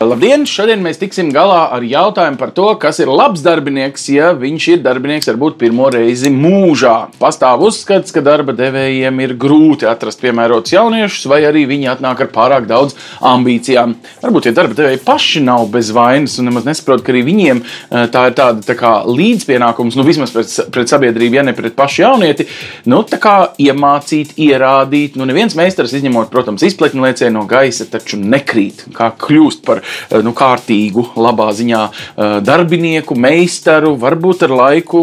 Labdien! Šodien mēs tiksim galā ar jautājumu par to, kas ir labs darbinieks, ja viņš ir darbinieks varbūt pirmo reizi mūžā. Pastāv uzskats, ka darba devējiem ir grūti atrast piemērotus jauniešus, vai arī viņi atnāk ar pārāk daudz ambīcijām. Varbūt tie darba devēji paši nav bez vainas un nemaz nesaprot, ka arī viņiem eh, tā ir tāda tā kā līdzpienākums, nu vismaz pret, pret sabiedrību, ja ne pret pašu jaunieti, nu tā kā iemācīt, ierādīt. Nu neviens meistars, izņemot, protams, izpletņu lēcēju no gaisa, taču nekrīt, kā kļūst par nu, kārtīgu, labā ziņā eh, darbinieku, meistaru, varbūt ar laiku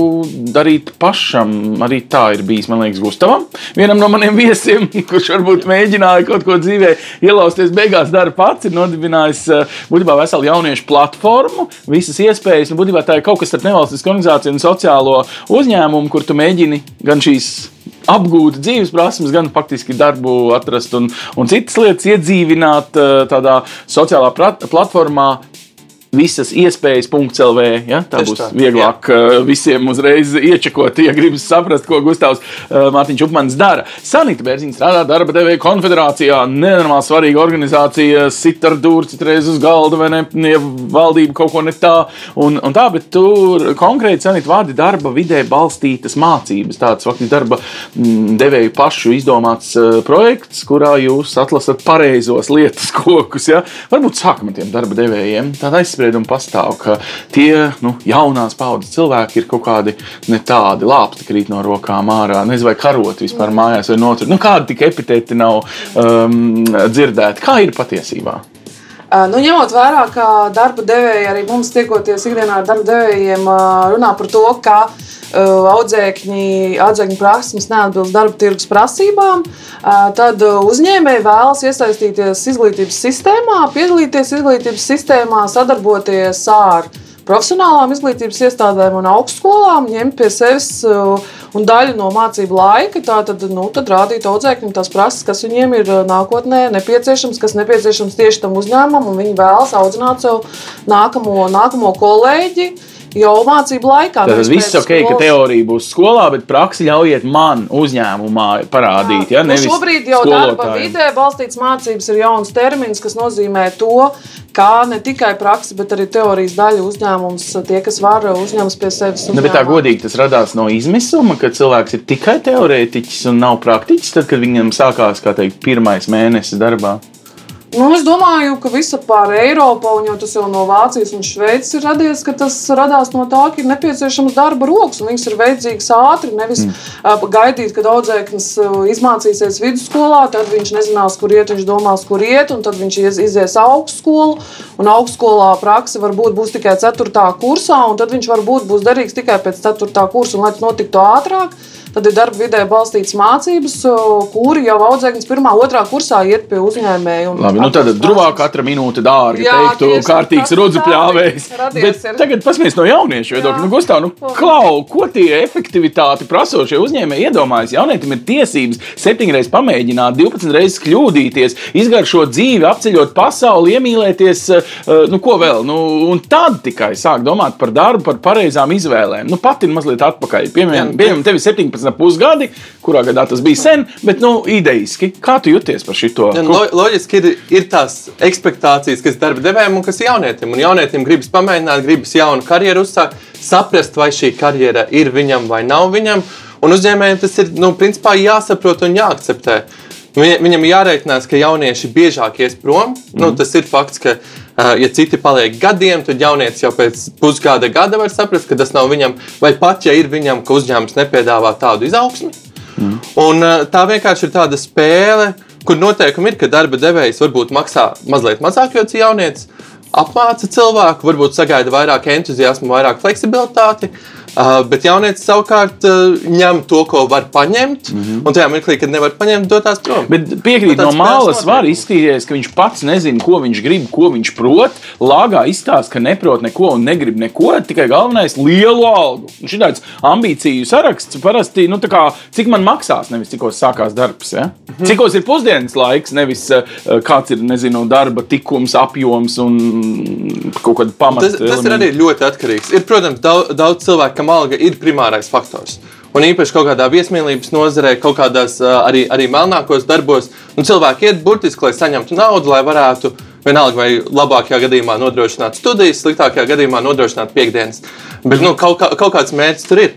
darīt pašam. Arī tā ir bijis, man liekas, Gustavam. Vienam no maniem viesiem, kurš varbūt mēģināja kaut ko dzīvē ielausties, beigās dara pats, ir nodibinājis eh, būtībā veselu jauniešu platformu, visas iespējas. Nu, būtībā tā ir kaut kas starp nevalstisku organizāciju un sociālo uzņēmumu, kur tu mēģini gan šīs apgūt dzīves prasmes, gan faktiski darbu atrast un, un citas lietas iedzīvināt eh, tādā sociālā platformā, visas iespējas, .lv. Ja? Tā Tieši būs tā. vieglāk jā. Uh, visiem uzreiz iečakot, ja gribas saprast, ko Gustavs uh, Mārtiņš Upmans dara. Sanita Bērziņa strādā darba devēja konfederācijā, nenormāli svarīga organizācija, sit ar dūri citreiz uz galda, vai ne, ja valdība kaut ko ne tā, un, un tā, bet tur konkrēti Sanita vārdi darba vidē balstītas mācības, tāds faktiski darba mm, devēju pašu izdomāts uh, projekts, kurā jūs atlasat pareizos lietas kokus, ja? Varbūt sākam ar tiem darba devējiem. Tāda aizspriedumi pastāv, ka tie nu, jaunās paudzes cilvēki ir kaut kādi ne tādi lāpti krīt no rokām ārā, nezinu, vai karot vispār mājās vai notur. Nu, kādi tik epitēti nav um, dzirdēti? Kā ir patiesībā? Uh, nu, ņemot vērā, ka darba devēji arī mums tiekoties ikdienā ar darba devējiem, uh, runā par to, ka uh, audzēkņi, audzēkņu prasmes neatbilst darba tirgus prasībām, tad uzņēmēji vēlas iesaistīties izglītības sistēmā, piedalīties izglītības sistēmā, sadarboties ar profesionālām izglītības iestādēm un augstskolām, ņemt pie sevis un daļu no mācību laika, tātad nu, rādīt audzēkņiem tās prasības, kas viņiem ir nākotnē nepieciešams, kas nepieciešams tieši tam uzņēmumam, un viņi vēlas audzināt sev nākamo, nākamo kolēģi jau mācību laikā. Tas viss ok, skolas. ka teorija būs skolā, bet praksi ļaujiet man uzņēmumā parādīt. Jā. Ja, nu, šobrīd jau darba vidē balstīts mācības ir jauns termins, kas nozīmē to, kā ne tikai praksi, bet arī teorijas daļa uzņēmums, tie, kas var uzņemt pie sevis. Ne, tā godīgi tas radās no izmisuma, ka cilvēks ir tikai teorētiķis un nav praktiķis, tad, kad viņam sākās teikt, pirmais mēnesis darbā. Nu, es domāju, ka visapkārt Eiropā, un jau tas jau no Vācijas un Šveices ir radies, ka tas radās no tā, ka ir nepieciešams darba rokas, un viņas ir vajadzīgas ātri. Nevis mm. gaidīt, kad audzēknis izmācīsies vidusskolā, tad viņš nezinās, kur iet, viņš domās, kur iet, un tad viņš ies, izies augstskolu. Un augstskolā praksa varbūt būs tikai 4. kursā, un tad viņš varbūt būs derīgs tikai pēc 4. kursa, un lai tas notiktu ātrāk Tad ir darba vidē balstītas mācības, kuri jau audzēknis pirmā, otrā kursā iet pie uzņēmēja. Labi, nu tad drūvā katra minūte dārga, Jā, teiktu, kārtīgs rudzu pļāvējs. Bet tagad pasmies no jauniešu viedokļa. Nu, Gustav, nu, klau, ko tie efektivitāti prasošie uzņēmēji iedomājas? Jaunietim ir tiesības septiņreiz pamēģināt, 12 reizes kļūdīties, izgaršot dzīvi, apceļot pasauli, iemīlēties, nu ko vēl. Nu, un tad tikai sāk domāt par darbu, par pareizām izvēlēm. Nu, pati mazliet atpakaļ. Piemēram, piemēram tev ir 17 pusgadi, kurā gadā tas bija sen, bet nu, idejiski. Kā tu jūties par šo? Lo, loģiski ir, ir tās expectācijas, kas darba devējiem un kas jaunietim. Un jaunietim gribas pamēģināt, gribas jaunu karjeru uzsākt, saprast, vai šī karjera ir viņam vai nav viņam. Un uzņēmējiem tas ir nu, principā jāsaprot un jāakceptē. Viņam ir jārēķinās, ka jaunieši biežāk ies prom. Mm. Nu, tas ir fakts, ka ja citi paliek gadiem, tad jaunietis jau pēc pusgada gada var saprast, ka tas nav viņam, vai pat ja ir viņam, ka uzņēmums nepiedāvā tādu izaugsmu. Mm. Un, tā vienkārši ir tāda spēle, kur noteikumi ir, ka darba devējs varbūt maksā mazliet mazāk, jo tas jaunietis apmāca cilvēku, varbūt sagaida vairāk entuziasmu, vairāk fleksibilitāti. Uh, Uh, bet jaunietis savukārt uh, ņem to, ko var paņemt, mm -hmm. un tajā mirklī, kad nevar paņemt, dodas prom. Bet piekrīt, no malas var izskatīties, ka viņš pats nezina, ko viņš grib, ko viņš prot. Lāgā izstāsta, ka neprot neko un negrib neko, tikai galvenais - lielu algu. Un šī tāds ambīciju saraksts parasti, nu, kā, cik man maksās, nevis cikos sākās darbs. Ja? Mm -hmm. Cikos ir pusdienas laiks, nevis uh, kāds ir, nezinu, darba tikums, apjoms un kaut kāda pamata. Tas, tas ir arī ļoti atkarīgs. Ir, protams, daudz, daudz cilvēku, tiešām alga ir primārais faktors. Un īpaši kaut kādā viesmīlības nozarē, kaut kādās arī, arī melnākos darbos, nu, cilvēki iet burtiski, lai saņemtu naudu, lai varētu vienalga vai labākajā gadījumā nodrošināt studijas, sliktākajā gadījumā nodrošināt piekdienas. Bet nu, kaut, kā, kaut kāds mērķis tur ir.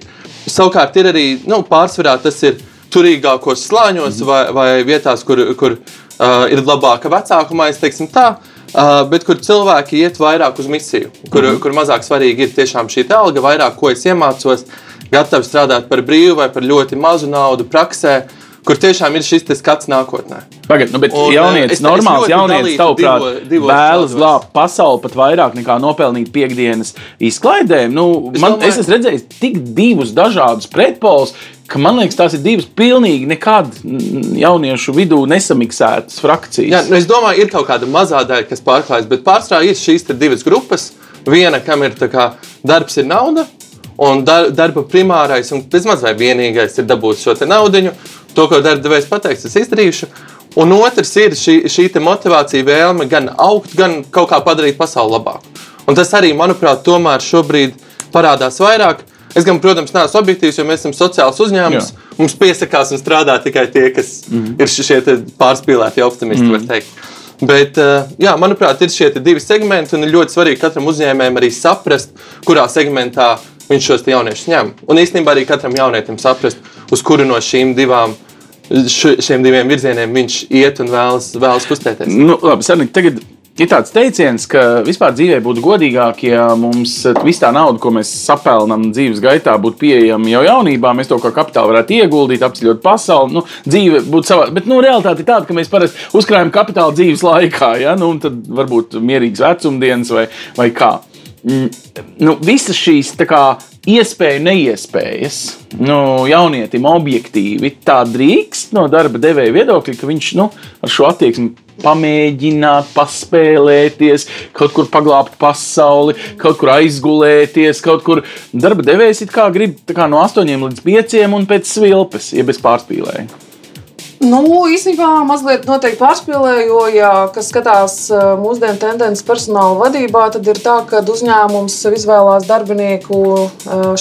Savukārt ir arī nu, pārsvarā tas ir turīgākos slāņos vai, vai vietās, kur, kur uh, ir labāka vecākuma aizteiksim tā. Uh, bet kur cilvēki iet vairāk uz misiju, kur, mm kur mazāk svarīgi ir tiešām šī alga, vairāk ko es iemācos, gatavi strādāt par brīvu vai par ļoti mazu naudu praksē, kur tiešām ir šis skats nākotnē. Pagaidiet, nu, bet Un, jaunietis, es- es normāls jaunietis, dalītu tavuprāt, vēlas glābt pasauli pat vairāk nekā nopelnīt piekdienas izklaidēm. Nu, Es man, domāju- es esmu redzējis tik divus dažādus pretpolus, ka man liekas, tās ir divas pilnīgi nekad jauniešu vidū nesamiksētas frakcijas. Jā, nu es domāju, ir kaut kāda mazā daļa, kas pārklājas, bet pārsvarā ir šīs divas grupas. Viena, kam ir kā darbs, ir nauda, un dar, darba primārais un bezmaz vai vienīgais ir dabūt šo te naudiņu. To, ko darba devējs pateiks, es izdarīšu. Un otrs ir šī, šī motivācija, vēlme gan augt, gan kaut kā padarīt pasauli labāku. Un tas arī, manuprāt, tomēr šobrīd parādās vairāk. Es gan, protams, neesmu objektīvs, jo mēs esam sociāls uzņēmums. Jā. Mums piesakās un strādā tikai tie, kas mm -hmm. ir šie pārspīlēti optimisti, mm -hmm. var teikt. Bet, eh, jā, manuprāt, ir šie divi segmenti, un ir ļoti svarīgi katram uzņēmējam arī saprast, kurā segmentā viņš šos jauniešus ņem. Un īstenībā arī katram jaunietim saprast, uz kuru no šīm divām, šiem diviem virzieniem viņš iet un vēlas, vēlas kustēties. Nu, labi, Sarnik, tagad ir tāds teiciens, ka vispār dzīvē būtu godīgāk, ja mums viss tā nauda, ko mēs sapelnām dzīves gaitā, būtu pieejama jau jaunībā. Mēs to kā kapitālu varētu ieguldīt, apceļot pasauli. Nu, dzīve būtu savā, bet nu, realitāte ir tāda, ka mēs parasti uzkrājam kapitālu dzīves laikā, ja? nu, tad varbūt mierīgs vecumdienas vai, vai kā. Mm, Nu, visas šīs kā, iespēju neiespējas nu, jaunietim objektīvi tā drīkst no darba devēja viedokļa, ka viņš nu, ar šo attieksmi pamēģināt, paspēlēties, kaut kur paglābt pasauli, kaut kur aizgulēties, kaut kur darba devējs it kā grib kā no 8 līdz 5 un pēc svilpes, ja bez pārspīlēja. Nu, īstenībā mazliet noteikti pārspīlēju, jo, ja kas skatās mūsdienu tendences personāla vadībā, tad ir tā, ka uzņēmums izvēlās darbinieku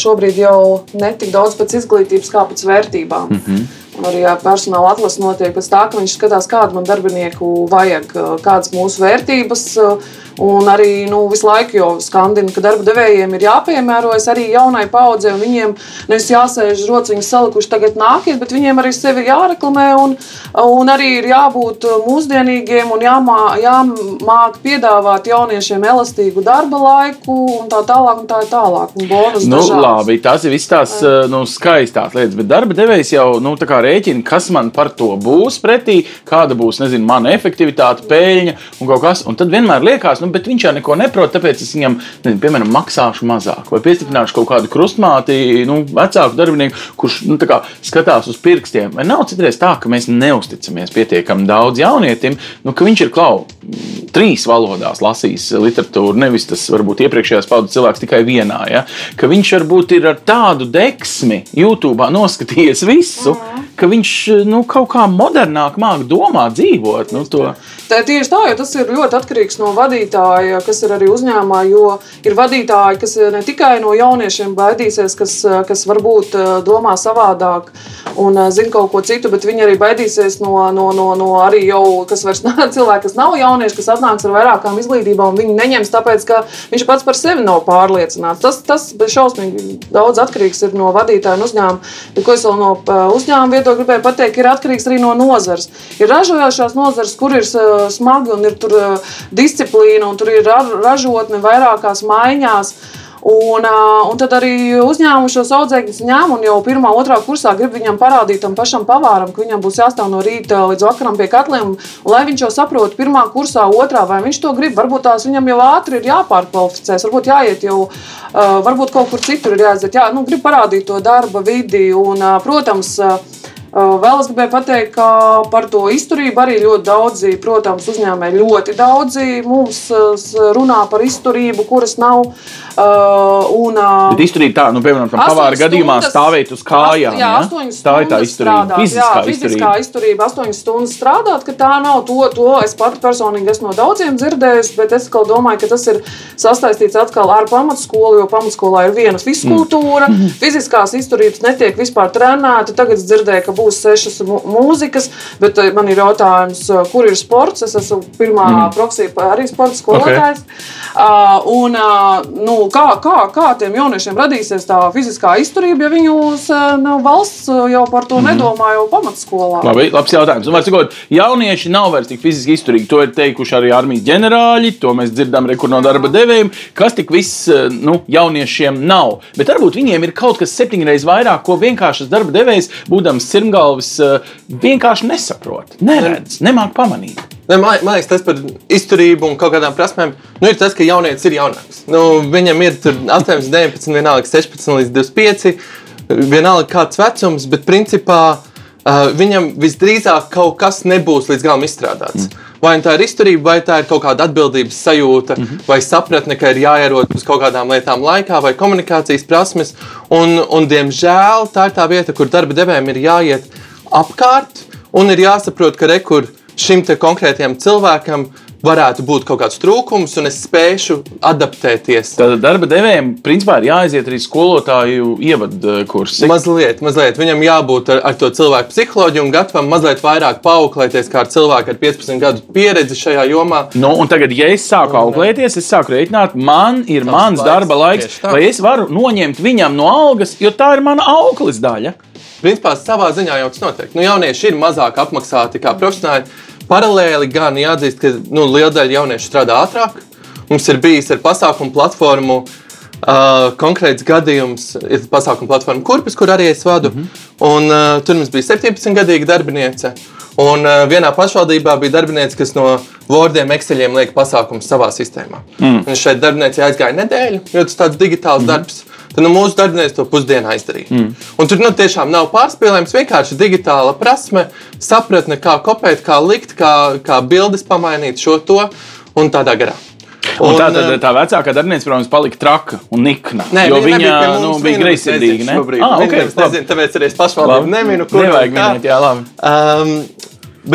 šobrīd jau ne tik daudz pēc izglītības, kā pēc vērtībām. Mm -hmm. Arī personāla atlase notiek pēc tā, ka viņš skatās, kādu man darbinieku vajag, kādas mūsu vērtības. Un arī nu, visu laiku jau skandina, ka darba devējiem ir jāpiemērojas arī jaunai paudzei. Viņiem nevis jāsēž rociņas salikuši, tagad nākiet, bet viņiem arī sevi jāreklamē un, un arī ir jābūt mūsdienīgiem un jāmā, jāmāk piedāvāt jauniešiem elastīgu darba laiku un tā tālāk. Un tā tālāk un bonus Nu, dažādas. labi, tās ir visas tās nu, skaistās lietas, bet darba devējs jau nu, tā kā rēķina, kas man par to būs pretī, kāda būs nezinu, mana efektivitāte, peļņa un kaut kas. Un tad vienmēr liekas, nu, bet viņš jau neko neprot, tāpēc es viņam, nezinu, piemēram, maksāšu mazāk vai piestiprināšu kaut kādu krustmāti, nu, vecāku darbinieku, kurš nu, kā skatās uz pirkstiem. Vai nav citreiz tā, ka mēs neusticamies pietiekami daudz jaunietim, nu, ka viņš ir klau trīs valodās lasījis literatūru, nevis tas varbūt iepriekšējās paudzes cilvēks tikai vienā. Ja? Ka viņš varbūt ir ar tādu deksmi YouTube noskatījies visu, ka viņš nu, kaut kā modernāk māk domāt, dzīvot. Nu, to. Tā tieši tā, jo tas ir ļoti atkarīgs no vadītāja, kas ir arī uzņēmumā. Jo ir vadītāji, kas ne tikai no jauniešiem baidīsies, kas, kas varbūt eh, domā savādāk un eh, zina kaut ko citu, bet viņi arī baidīsies no, no, no, no arī jau, kas vairs nav cilvēki, kas nav jaunieši, kas atnāks ar vairākām izglītībām, viņi neņems tāpēc, ka viņš pats par sevi nav pārliecināts. Tas, tas šausmīgi daudz atkarīgs ir no vadītāja un uzņēmuma. Ko es vēl no eh, uzņēmuma viedokļa gribēju pateikt, ir atkarīgs arī no nozares. Ir ražojošās nozares, kur ir smagi un ir tur eh, disciplīna un tur ir ra- ražotne vairākās maiņās. Un, uh, un tad arī uzņēmums šos audzēkņus ņem un jau pirmā, otrā kursā grib viņam parādīt tam pašam pavāram, ka viņam būs jāstāv no rīta līdz vakaram pie katliem. Lai viņš jau saprotu, pirmā kursā, otrā, vai viņš to grib, varbūt tās viņam jau ātri ir jāpārkvalificēs, varbūt jāiet jau, uh, varbūt kaut kur citur ir jāaiziet. Jā, nu, grib parādīt to darba vidi un, protams, Vēl es gribēju pateikt, ka par to izturību arī ļoti daudzi, protams, uzņēmēji ļoti daudzi mums runā par izturību, kuras nav. Uh, un, uh, Bet izturība tā, nu, piemēram, pavāra gadījumā stundas- stāvēt uz kājām. Jā, astoņas tā ir tā stundas izturība. strādāt. Fiziskā jā, fiziskā izturība. izturība. Astoņas stundas strādāt, ka tā nav to, to es pati personīgi esmu no daudziem dzirdējusi, bet es atkal domāju, ka tas ir sasaistīts atkal ar pamatskolu, jo pamatskolā ir viena fiskultūra, Mm. fiziskās izturības netiek vispār trenēta. Tagad es dzirdēju, ka būs sešas mūzikas, bet eh, man ir jautājums, eh, kur ir sports. Es esmu pirmā mm. proksija arī sporta skolotājs. Uh, un, uh, nu, kā, kā, kā tiem jauniešiem radīsies tā fiziskā izturība, ja viņus uh, nu, valsts uh, jau par to mm. nedomā jau pamatskolā? Labi, labs jautājums. Un, sakot, jaunieši nav vairs tik fiziski izturīgi. To ir teikuši arī armijas ģenerāļi, to mēs dzirdam rekur no darba devējiem. Kas tik viss eh, nu, jauniešiem nav? Bet varbūt viņiem ir kaut kas septiņreiz vairāk, ko vienkāršs darba devējs, būdams sirmgalvis, eh, vienkārši nesaprot, neredz, nemāk pamanīt. Ne, Man, man liekas, tas par izturību un kaut kādām prasmēm nu, ir tas, ka jaunietis ir jaunāks. Nu, viņam ir tur 18, 19, vienalga 16 līdz 25, vienalga kāds vecums, bet principā uh, viņam visdrīzāk kaut kas nebūs līdz galam izstrādāts. Mm. Vai nu tā ir izturība, vai tā ir kaut kāda atbildības sajūta, mm -hmm. vai sapratne, ka ir jāierod uz kaut kādām lietām laikā, vai komunikācijas prasmes. Un, un, diemžēl tā ir tā vieta, kur darba devējiem ir jāiet apkārt un ir jāsaprot, ka rekur šim konkrētajam cilvēkam varētu būt kaut kāds trūkums, un es spēšu adaptēties. Tad darba devējiem principā ir jāaiziet arī skolotāju ievadkursi. Mazliet, mazliet. Viņam jābūt ar, ar to cilvēku psiholoģiju un gatavam mazliet vairāk paauklēties kā ar cilvēku ar 15 gadu pieredzi šajā jomā. Nu, un tagad, ja es sāku auklēties, es sāku rēķināt, man ir Tavs mans laiks, darba laiks, vai es varu noņemt viņam no algas, jo tā ir mana auklis daļa. Principā savā ziņā jau tas notiek. Nu, jaunieši ir mazāk apmaksāti kā profesionāļi. Paralēli gan jāatzīst, ka nu, liela daļa jauniešu strādā ātrāk. Mums ir bijis ar pasākumu platformu. Uh, konkrēts gadījums ir pasākuma platforma Kurpes, kur arī es vadu. Mm -hmm. un, uh, tur mums bija 17-gadīga darbiniece. Un uh, vienā pašvaldībā bija darbiniece, kas no Wordiem, Exceliem liek pasākumus savā sistēmā. Mm. Un šeit darbinieci aizgāja nedēļu, jo tas tāds digitāls mm. darbs. Tad nu, mūsu darbinieks to pusdienā izdarīja. Mm. Un tur nu, tiešām nav pārspīlējums, vienkārši digitāla prasme, sapratne, kā kopēt, kā likt, kā, kā bildes pamainīt šo to un tādā garā. Un tā, Un, tad, eh, tā vecākā darbiniece, protams, palika traka un nikna. Nē, jo viņa, viņa nu, bija greizsirdīga. ne? Ah, okay, nemaz nezina, tāpēc arī es pašvaldību neminu, kur Nevajag minēt, jā, labi. Um,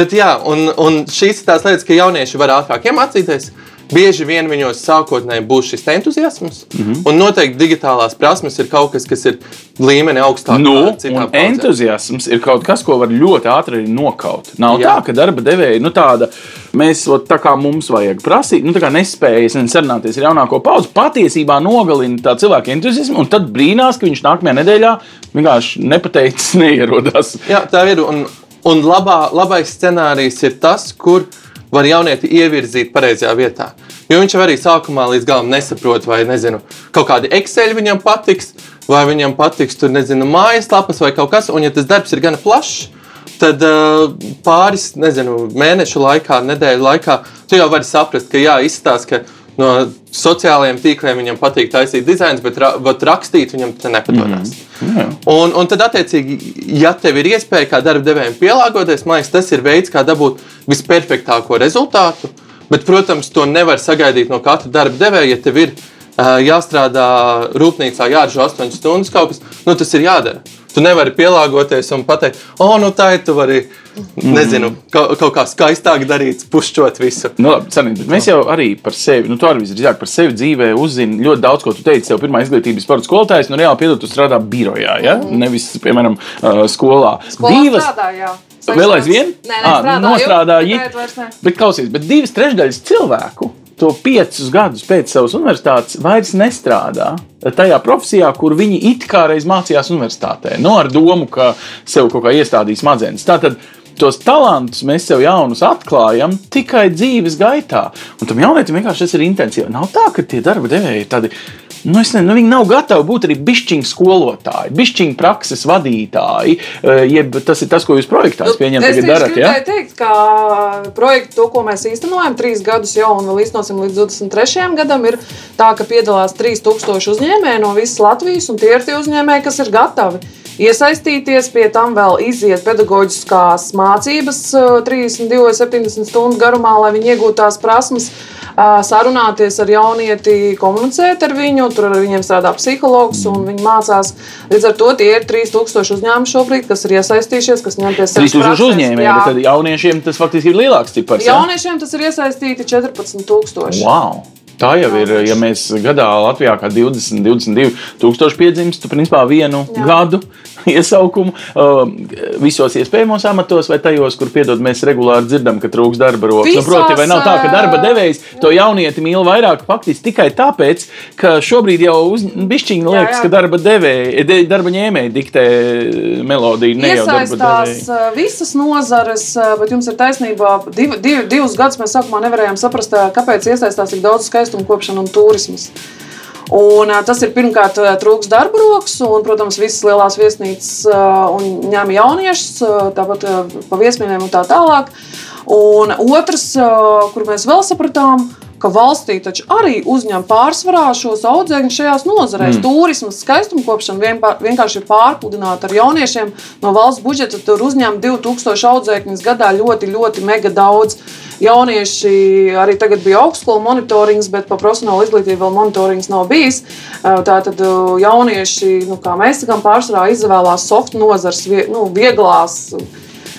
bet jā, un, un šīs ir tās lietas, ka jaunieši var ātrāk iemācīties. Bieži vien viņos sākotnēji būs šis entuziasms, mm. -hmm. un noteikti digitālās prasmes ir kaut kas, kas ir līmeni augstāk Nu, entuziasms ir kaut kas, ko var ļoti ātri nokaut. Nav Jā. tā, ka darba devēja nu, tāda. Mēs ot, tā kā mums vajag prasīt, nu, tā kā nespējas un sarunāties ar jaunāko paudzi, patiesībā nogalina tā cilvēka entuziasmu, un tad brīnās, ka viņš nākamajā nedēļā vienkārši nepateicis, neierodās. Jā, tā ir. Un, un labā, labais scenārijs ir tas, kur var jaunieti ievirzīt pareizajā vietā. Jo viņš arī sākumā līdz galam nesaprot, vai nezinu, kaut kādi Excel viņam patiks, vai viņam patiks tur, nezinu, mājaslapas vai kaut kas. Un, ja tas darbs ir gana plašs, tad uh, pāris nezinu, mēnešu laikā, nedēļu laikā, tu jau vari saprast, ka jā, izstāsta, no sociālajiem tīkliem viņam patīk taisīt dizains, bet, ra bet rakstīt viņam te nepadodas. Mm. -hmm. un, un tad, attiecīgi, ja tev ir iespēja kā darba devējiem pielāgoties, man liekas, tas ir veids, kā dabūt visperfektāko rezultātu. Bet, protams, to nevar sagaidīt no katra darba devēja, ja tev ir uh, jāstrādā rūpnīcā, jāražo 8 stundas kaut kas, nu tas ir jādara. Tu nevari pielāgoties un pateikt, o, oh, nu tā ir. Tu vari, nezinu, kaut, kaut kā skaistāk darīt, pušķot visu. Nu, labi, Sanīt, bet mēs jau arī par sevi, nu, tu arī visdrīzāk par sevi dzīvē uzzini ļoti daudz, ko tu teici. Tev pirmā izglītības sporta skolotājs, nu, reāli piedod, tu strādā birojā, ja? nevis, piemēram, uh, skolā. Skolā strādāja, jā. Vēl aizvien? Nē, nē, nostrādāji. Tagad vairs ne. Bet klausies, bet divas trešdaļas cilvēku to piecus gadus pēc savas universitātes vairs nestrādā tajā profesijā, kur viņi it kā reiz mācījās universitātē. No ar domu, ka sev kaut kā iestādīs smadzenes. Tātad tos talantus mēs sev jaunus atklājam tikai dzīves gaitā. Un tam jaunietim vienkārši tas ir intensīvi. Nav tā, ka tie darba devēji ir tādi. Nu, nezinu, nu, viņi nav gatavi būt arī bišķiņu skolotāji, bišķiņu prakses vadītāji. eh, Jeb tas ir tas, ko jūs projektā Nu, es tieši darat. Ja? gribēju teikt, ka projektu, to, ko mēs īstenojam, trīs gadus jau un vēl īstenosim līdz 23. gadam, ir tā, ka piedalās 3000 uzņēmēji no visas Latvijas, un tie ir tie uzņēmēji, kas ir gatavi iesaistīties, pie tam vēl iziet pedagoģiskās mācības uh, 32 vai 70 stundu garumā, lai viņi iegūtu tās prasmes, uh, sarunāties ar jaunieti, komunicēt ar viņu, tur ar viņiem strādā psihologs un viņi mācās. Līdz ar to tie ir 3000 uzņēmumi šobrīd, kas ir iesaistījušies, kas ņem pie sevis 3000 prakses. uzņēmēji, bet tad jauniešiem tas faktiski ir lielāks cipars. ja? Jauniešiem tas ir iesaistīti 14,000. Wow! Tā jau ir, ja mēs gadā Latvijā kā 20, 22 tūkstoši piedzimst, tad principā vienu Jā. Jā. gadu iesaukumu uh, visos iespējamos amatos, vai tajos, kur piedod, mēs regulāri dzirdam, ka trūks darba rokas. Nu, proti, vai nav tā, ka darba devējs to jaunieti mīl vairāk faktiski tikai tāpēc, ka šobrīd jau bišķiņi Jā, liekas, jā. ka darba devēji, de- darba ņēmēji diktē melodiju, ne Iesaistās uh, visas nozares, uh, bet jums ir taisnība. Div, div, divus gadus mēs sākumā nevarējām saprast, uh, kāpēc iesaistās tik daudz skaistumu kopšana un turismas. Un, tas ir pirmkārt trūks darba rokas, un, protams, visas lielās viesnīcas un ņēma jauniešus, tāpat pa viesmīlēm un tā tālāk. Un otrs, kur mēs vēl sapratām, ka valstī taču arī uzņem pārsvarā šos audzēkņus šajās nozarēs. Mm. Turismas, skaistumkopšana vienkārši ir pārpludināta ar jauniešiem. No valsts budžeta tur uzņem 2000 audzēkņus gadā ļoti, ļoti mega daudz. Jaunieši arī tagad bija augstskola monitorings, bet par profesionālu izglītību vēl monitorings nav bijis. Tātad jaunieši, nu, kā mēs sakām, pārsvarā izvēlās soft nozars, nu, vieglās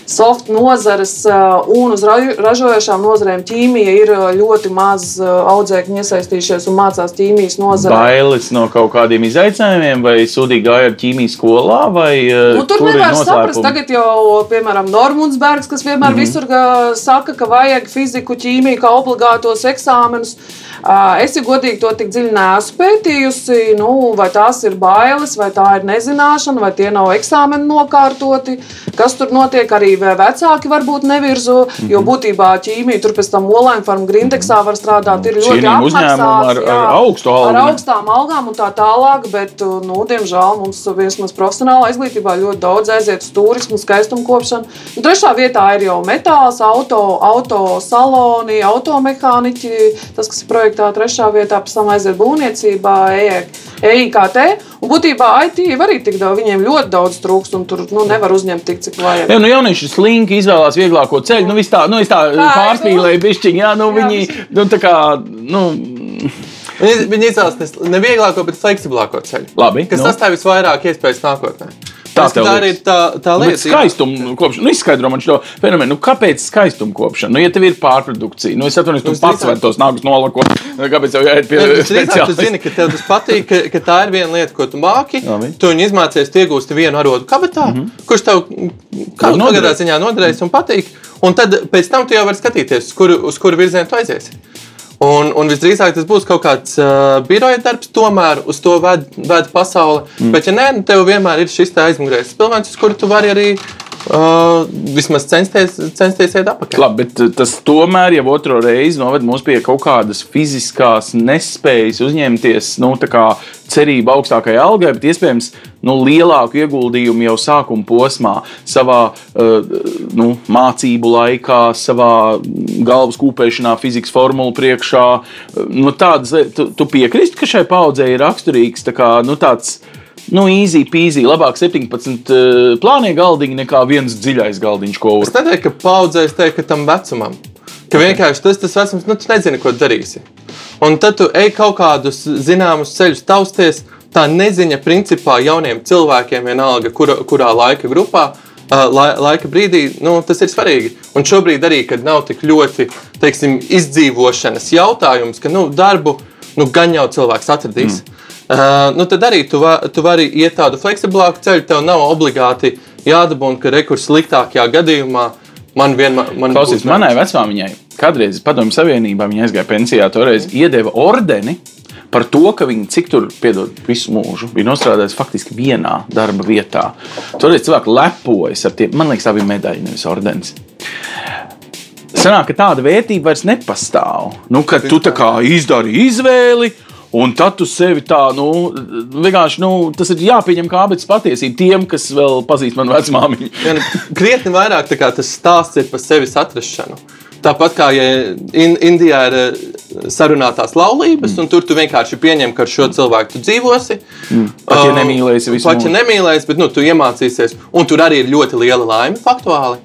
soft nozares uh, un uz ra- ražojošām nozarēm ķīmija ir uh, ļoti maz uh, audzēkņi iesaistījušies un mācās ķīmijas nozarē. Bailes no kaut kādiem izaicinājumiem, vai sūdīgi gāja ar ķīmijas skolā, vai Nu, tur nevar saprast, tagad jau, piemēram, Normūnsbergs, kas vienmēr mm -hmm. visur saka, ka vajag fiziku, ķīmiju kā obligātos eksāmenus. Es, ja godīgi to tik dziļi neesmu pētījusi, nu, vai tās ir bailes, vai tā ir nezināšana, vai tie nav eksāmeni nokārtoti, kas tur notiek. Arī vecāki varbūt nevirzo, jo būtībā ķīmija tur pēc tam Olaņa farma Grindeksā var strādāt. Ir ļoti apmaksāts, ar- ar augstu algu, Ar augstām algām un tā tālāk, bet, nu, diemžēl mums vismaz profesionālā izglītībā ļoti daudz aiziet uz turismu, skaistumu kopšanu. Un trešā vietā ir jau metāls, auto, auto saloni, automehāniķi. Tas, kas ir projektā, trešā vietā, pēc tam aiziet būvniecībā, EIKT. Un būtībā IT arī tik daudz, viņiem ļoti daudz trūks, un tur nu, nevar uzņemt tik, cik vajag. Jā, nu, jaunieši slinki izvēlās vieglāko ceļu. Nu, viss tā, nu, tā Tā, pārspīlēju, bišķiņ, jā, nu, Jā, viņi, viss. nu, tā kā, nu, Viņi, izvēlas ne- ne vieglāko, bet fleksiblāko ceļu. Labi, Kas nu. sastāv visvairāk iespējas nākotnē. Tā tā arī ir tā, tā lieta. jā. skaistumu kopšana, nu, izskaidro man šo fenomenu. Nu, kāpēc skaistumu kopšana? Nu, ja tev ir pārprodukcija, nu, es atvainojos, tu pats vari tos nagus nolakot. Nu, Kāpēc jau jāiet pie drīzāk Tu speciālista? zini, ka tev tas patīk, ka, ka tā ir viena lieta, ko tu māki. Labi. Tu viņu izmācies, iegūsti vienu arodu kabatā, mm -hmm. kurš tev kādā noderēt. ziņā noderēs un patīk. Un tad pēc tam tu jau vari skatīties, uz kuru, uz kuru virzienu tu aiziesi. Un, un visdrīzāk tas būs kaut kāds uh, biroja darbs, tomēr uz to ved, ved pasaule. Mm. Bet, ja nē, nu, tev vienmēr ir šis aizmugurējais uz kuru tu vari arī uh, vismaz censties, censties iet apakaļ. Labi, bet uh, tas tomēr jau otro reizi noved mūs pie kaut kādas fiziskās nespējas uzņemties nu, cerība augstākajai algai, bet iespējams nu, lielāku ieguldījumu jau sākuma posmā, savā uh, nu, mācību laikā, savā galvas kūpēšanā, fizikas formulu priekšā. Uh, Nu, tādas, tu, tu piekrīsti, ka šai paudzei ir raksturīgs tā kā, nu, tāds. Nu, easy peasy, labāk 17 uh, plānie galdiņi nekā viens dziļais galdiņš, ko Es neteiktu, ka paudzēs teikt, ka tam vecumam. Ka vienkārši tas, tas vecums, nu, tu nezini, ko darīsi. Un tad tu ej kaut kādus zināmus ceļus tausties. Tā neziņa, principā, jauniem cilvēkiem, vienalga, kura, kurā laika grupā, laika brīdī, nu, tas ir svarīgi. Un šobrīd arī, kad nav tik ļoti teiksim, izdzīvošanas jautājums, ka nu, darbu nu, gan jau cilvēks atradīs. Mm. Uh, nu, tad arī tu, va, tu vari iet tādu fleksiblāku ceļu. Tev nav obligāti jādabūna, ka rekurs sliktākajā gadījumā man vienmēr ir. Klausies, manai vecmāmiņai kādreiz Padomju Savienībā viņa aizgāja pensijā, toreiz iedeva ordeni. Par to, ka viņi cik tur, piedod, visu mūžu bija nostrādājis faktiski vienā darba vietā. Toreiz cilvēki lepojas ar tiem, man liekas, tā bija medaļa, nevis ordenis. Sanāk, ka tāda vērtība vairs nepastāv. Nu, kad tu tā kā izdari izvēli, un tad tu sevi tā, nu, vienkārši, nu, tas ir jāpieņem kā abas patiesība tiem, kas vēl pazīst manu vecmāmiņu. Krietni vairāk tas stāsts ir par sevis atrašanu. Tāpat kā ja in, Indijā ir eh, sarunātās laulības, mm. un tur tu vienkārši pieņem, ka ar šo cilvēku tu dzīvosi. Mm. Pat ja Uh, nemīlēsi visu Pat ja nemīlēsi, bet nu, tu iemācīsies, un tur arī ir ļoti liela laime faktuāli.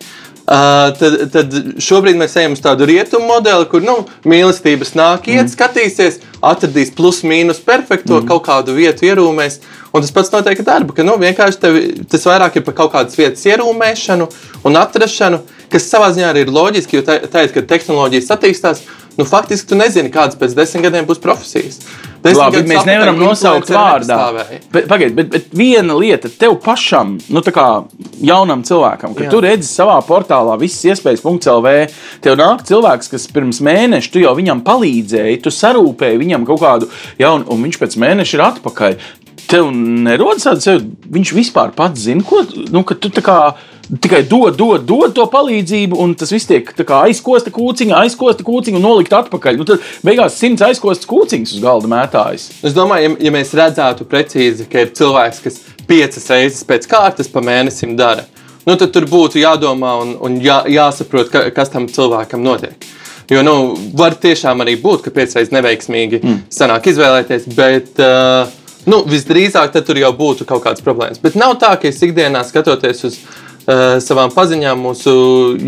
Uh, tad, tad šobrīd mēs ejam uz tādu rietumu modeli, kur nu, mīlestības nāk, iet, mm. skatīsies, atradīs plus mīnus perfekto mm. kaut kādu vietu, ierūmēs. Un tas pats notiek ar darbu, ka nu, vienkārši tev, tas vairāk ir par kaut kādas vietas ierūmēšanu un atrašanu, kas savā ziņā arī ir loģiski, jo tagad, kad tehnoloģijas attīstās, nu, faktiski tu nezini, kādas pēc desmit gadiem būs profesijas. Labi, mēs nevaram nosaukt vārdā. nepastāvēja. Bet, bet, viena lieta tev pašam, nu, tā kā jaunam cilvēkam, ka Jā. tu redzi savā portālā visas iespējas, .lv. Tev nāk cilvēks, kas pirms mēneša tu jau viņam palīdzēji, tu sarūpēji viņam kaut kādu jaunu, un viņš pēc mēneša ir atpakaļ. Tev nerodas tāds, viņš vispār pats zina, ko nu, tu tā kā. Tikai dod, dod, dod to palīdzību, un tas viss tiek aizkosta kūciņa, aizkosta kūciņa un nolikt atpakaļ. Nu, tad beigās simts aizkostas kūciņas uz galda mētājas. Es domāju, ja, ja mēs redzētu precīzi, ka ir cilvēks, kas piecas reizes pēc kārtas pa mēnesim dara, nu, tad tur būtu jādomā un, un jā, jāsaprot, ka, kas tam cilvēkam notiek. Jo nu, var tiešām arī būt, ka piecreiz neveiksmīgi mm. sanāk izvēlēties, bet uh, nu, visdrīzāk tur jau būtu kaut kādas problēmas. Bet nav tā, ka es ikdienā skatoties uz savām paziņām, mūsu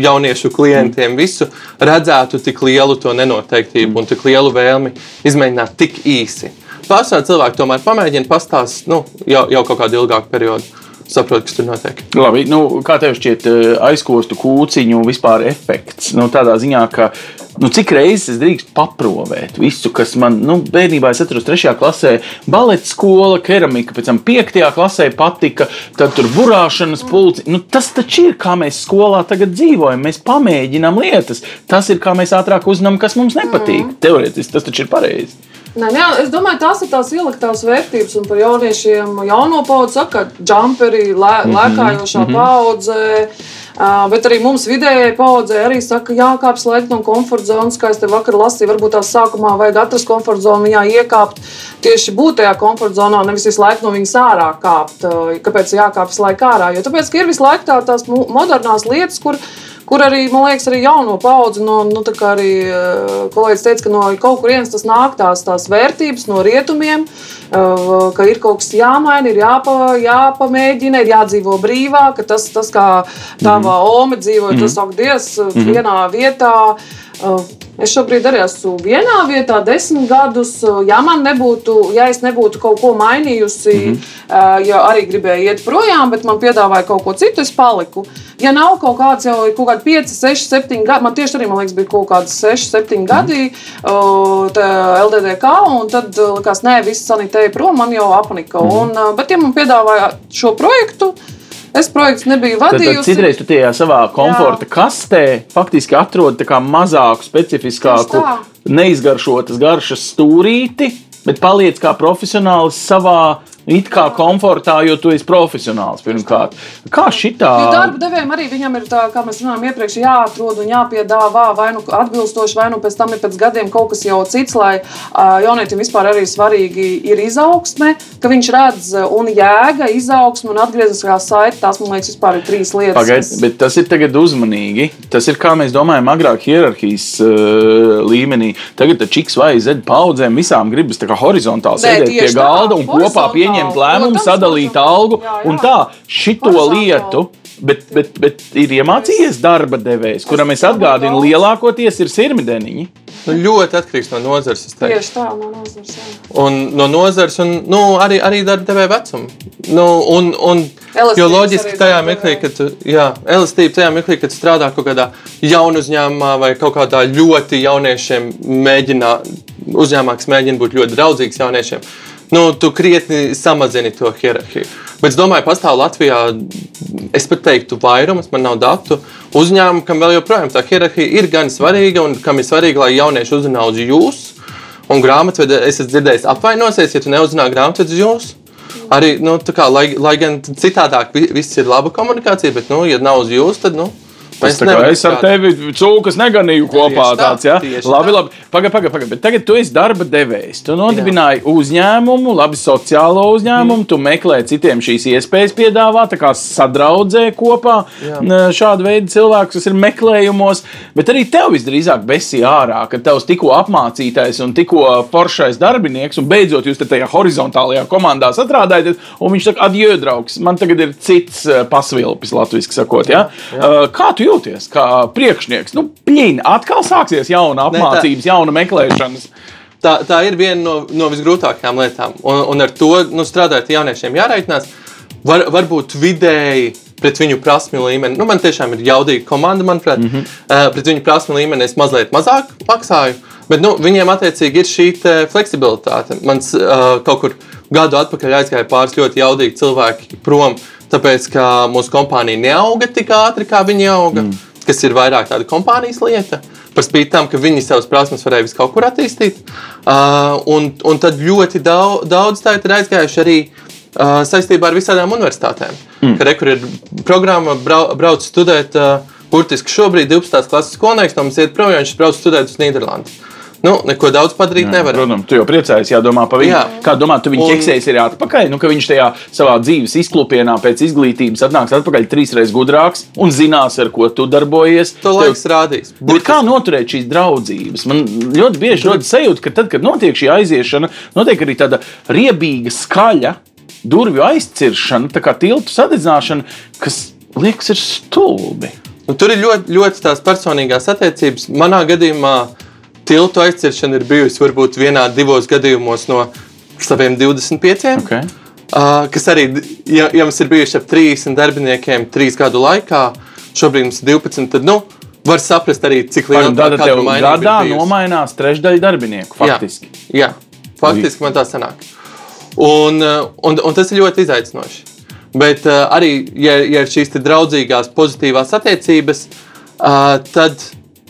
jauniešu klientiem, visu redzētu tik lielu to nenoteiktību un tik lielu vēlmi izmēģināt tik īsi. Pārsvarā cilvēki tomēr pamēģina pastāstīt nu, jau, jau kaut kādu ilgāku periodu. Saprotu, kas tur notiek. Labi, nu, kā tev šķiet, eh, aizkostu kūciņu vispār efekts? Nu, tādā ziņā, ka nu, cik reizes es drīkstu paprovēt visu, kas man nu, bērnībā, es atceros, 3. klasē, baleta skola, keramika, pēc tam 5. klasē patika, tad tur burāšanas pulci. Nu, tas taču ir kā mēs skolā tagad dzīvojam. Mēs pamēģinām lietas. Tas ir kā mēs ātrāk uzzinām, kas mums nepatīk. Mm. Teorētiski tas taču ir pareizi. Nē, jā, es domāju, tās ir tās ieliktās vērtības, un par jauniešiem jauno paudzi saka, džamperi, lē, lēkājošā paudze. Uh, bet arī mums vidējai paudzei arī saka, jākāpj slēgt no komforta zonas, kā es te vakar lasīju. Varbūt tās sākumā vajag atrast komforta zonu, viņā iekāpt tieši būt tajā komforta zonā, nevis visu laiku no viņas ārā kāpt. Uh, Kāpēc jākāpj visu laiku ārā? Jo tāpēc, ka ir visu laiku tā, tās mo- modernās lietas, kur Kur arī, man liekas, arī jauno paudzi, no, nu, tā kā arī eh, kolēģis teica, ka no kaut kurienes tas nāk tās, tās vērtības no rietumiem, eh, ka ir kaut kas jāmaina, ir jāpa, jāpamēģina, ir jādzīvo brīvā, ka tas, tas kā tava ome dzīvoja, tas ak, Dievs, vienā vietā. Eh, Es šobrīd arī esmu vienā vietā, desmit gadus. Ja man nebūtu, ja es nebūtu kaut ko mainījusi, mm -hmm. ja arī gribēju iet projām, bet man piedāvāja kaut ko citu, es paliku. Ja nav kaut kāds jau kaut kādi 5, 6, 7 gadi, man tieši arī man liekas, bija kaut kādi 6, 7 gadi uh, tā LDDK, un tad uh, likās, nē, viss sanitēja prom, man jau apnika. Mhm. Un, uh, bet, ja man piedāvāja šo projektu, es projektu nebiju Tad, tad citreiz tu tajā savā komforta Jā. kastē faktiski atrod tā kā mazāku, specifiskāku, neizgaršotas garšas stūrīti, bet paliec kā profesionālis savā it kā komfortā, jo tu esi profesionāls pirmkārt. Kā šitā? Jo darba devējiem arī viņam ir tā, kā mēs runājām iepriekš, jāatrod un jāpiedāvā vai nu atbilstoši, vai nu pēc tam ir pēc gadiem kaut kas jau cits, lai ā, jaunietim vispār arī svarīgi ir izaugsme, ka viņš redz un jēga, izaugsme un atgrieziskā saite. Tās, man liekas, vispār ir trīs lietas. Pagaidiet, bet tas ir tagad uzmanīgi. Tas ir kā mēs domājam, agrāk hierarhijas uh, līmenī. Tagad čiks vai zed paudzēm visām gribas tā kā horizontāli sēdēt pie galda un kopā horizontāli. Pieņemt lēmumu, sadalīt algu Jā, jā. un tā. Šito lietu. Bet, bet, bet ir iemācījies darba devējs, kuram es atgādinu, lielākoties ir sirmideniņi. Nu, ļoti atkarīgs no nozares. Tieši tā, no nozars. jā. Un no nozares, un nu, arī, arī darba devēja vecuma. Nu, un, un, jo Elastības loģiski arī tajā mirklī, kad tu, jā, elastība tajā mirklī, kad strādā kaut kādā jaunu uzņēmumā vai kaut kādā ļoti jauniešiem mēģina, uzņēmumā, kas mēģina būt ļoti draudzīgs jauniešiem, nu, tu krietni samazini to hierarhiju. Bet es domāju, pastāv Latvijā, es pat teiktu, vairums, man nav datu uzņēmumu, kam vēl joprojām tā hierarhija ir gan svarīga un kam ir svarīgi, lai jaunieši uzzinātu uz jūs. Un grāmatvede, es esmu dzirdējis, apvainosies, ja tu neuzzināji grāmatvedes jūs. Arī, nu, kā, lai, lai gan citādāk vi- viss ir laba komunikācija, bet, nu, ja nav uz jūs, tad, nu, Tas tā kā es ar tevi cūkas neganīju kopā. Tāds, ja? Labi, labi. Pagaid, pagaid, pagaid. Bet tagad tu esi darba devējs. Tu nodibināji uzņēmumu, labi sociālo uzņēmumu, mm. tu meklē citiem šīs iespējas piedāvāt, tā kā sadraudzē kopā Jā. šādu veidu cilvēkus, kas ir meklējumos. Bet arī tev visdrīzāk besī ārā, kad tavs tikko apmācītais un tikko foršais darbinieks, un beidzot jūs te tajā horizontālajā komandā sastrādājaties, un viņš saka, adjö, draugs, man tagad ir cits eh, pasvilpis, latviešu sakot. Ja? Uh, Kā tu jūties kā priekšnieks? Nu, Pļīni, atkal sāksies jauna tā- apmācības, jauna meklēšanas. Tā, tā ir viena no, no visgrūtākajām lietām. Un, un ar to nu, strādājot jauniešiem jāreikinās. Var, varbūt vidēji pret viņu prasmju līmeni. Nu, man tiešām ir jaudīga komanda, manuprāt. Mm -hmm. uh, pret viņu prasmju līmeni es mazliet mazāk maksāju. Bet nu, viņiem attiecīgi ir šī te fleksibilitāte. Mans uh, kaut kur gadu atpakaļ aizgāja pāris ļoti jaudīgi cilvēki prom, tāpēc ka mūsu kompānija neauga tik ātri, kā viņi auga. Mm. Kas ir vairāk tāda kompānijas lieta. Par spīti tam, ka viņi savas prasmes varēja vis kaut kur attīstīt. Uh, un, un tad ļoti daudz, daudz tā ir aizgājuši arī uh, saistībā ar visādām universitātēm. Mm. Kad rekur ir programma, brau, brauc studēt, uh, burtiski šobrīd 12. klases skolnieks no mums iet prom, jo viņš brauc studēt uz Nīderlandi. Nu, neko daudz padarīt nevar. Protams, tu jau priecājies, jādomā par viņu. Jā. Kā domā, tu viņu Un- ķeksējies arī atpakaļ? Nu, ka viņš tajā savā dzīves izklupienā pēc izglītības atnāks atpakaļ trīsreiz gudrāks un zinās, ar ko tu darbojies. To Tev- laiks rādīs. Bet kā noturēt šīs draudzības? Man ļoti bieži rodas sajūta, ka tad, kad notiek šī aiziešana, notiek arī tāda riebīga, skaļa durvju aizciršana, tā kā tiltu sadedzināšana, kas liekas ir stulbi. Nu, tur ir ļoti, ļoti tās personīgās attiecības. Manā gadījumā tiltu aizciršana ir bijusi varbūt vienā, divos gadījumos no saviem 25. Okay. Uh, kas arī, ja, ja mums ir bijuši ap 30 darbiniekiem trīs gadu laikā, šobrīd mums ir 12, tad nu, var saprast arī, cik liela tev mainība ir gadā bijusi. nomainās trešdaļa darbinieku faktiski. Jā, jā faktiski man tā sanāk. Un, un, un tas ir ļoti izaicinoši. Bet uh, arī, ja, ja ir šīs draudzīgās, pozitīvās attiecības, uh, tad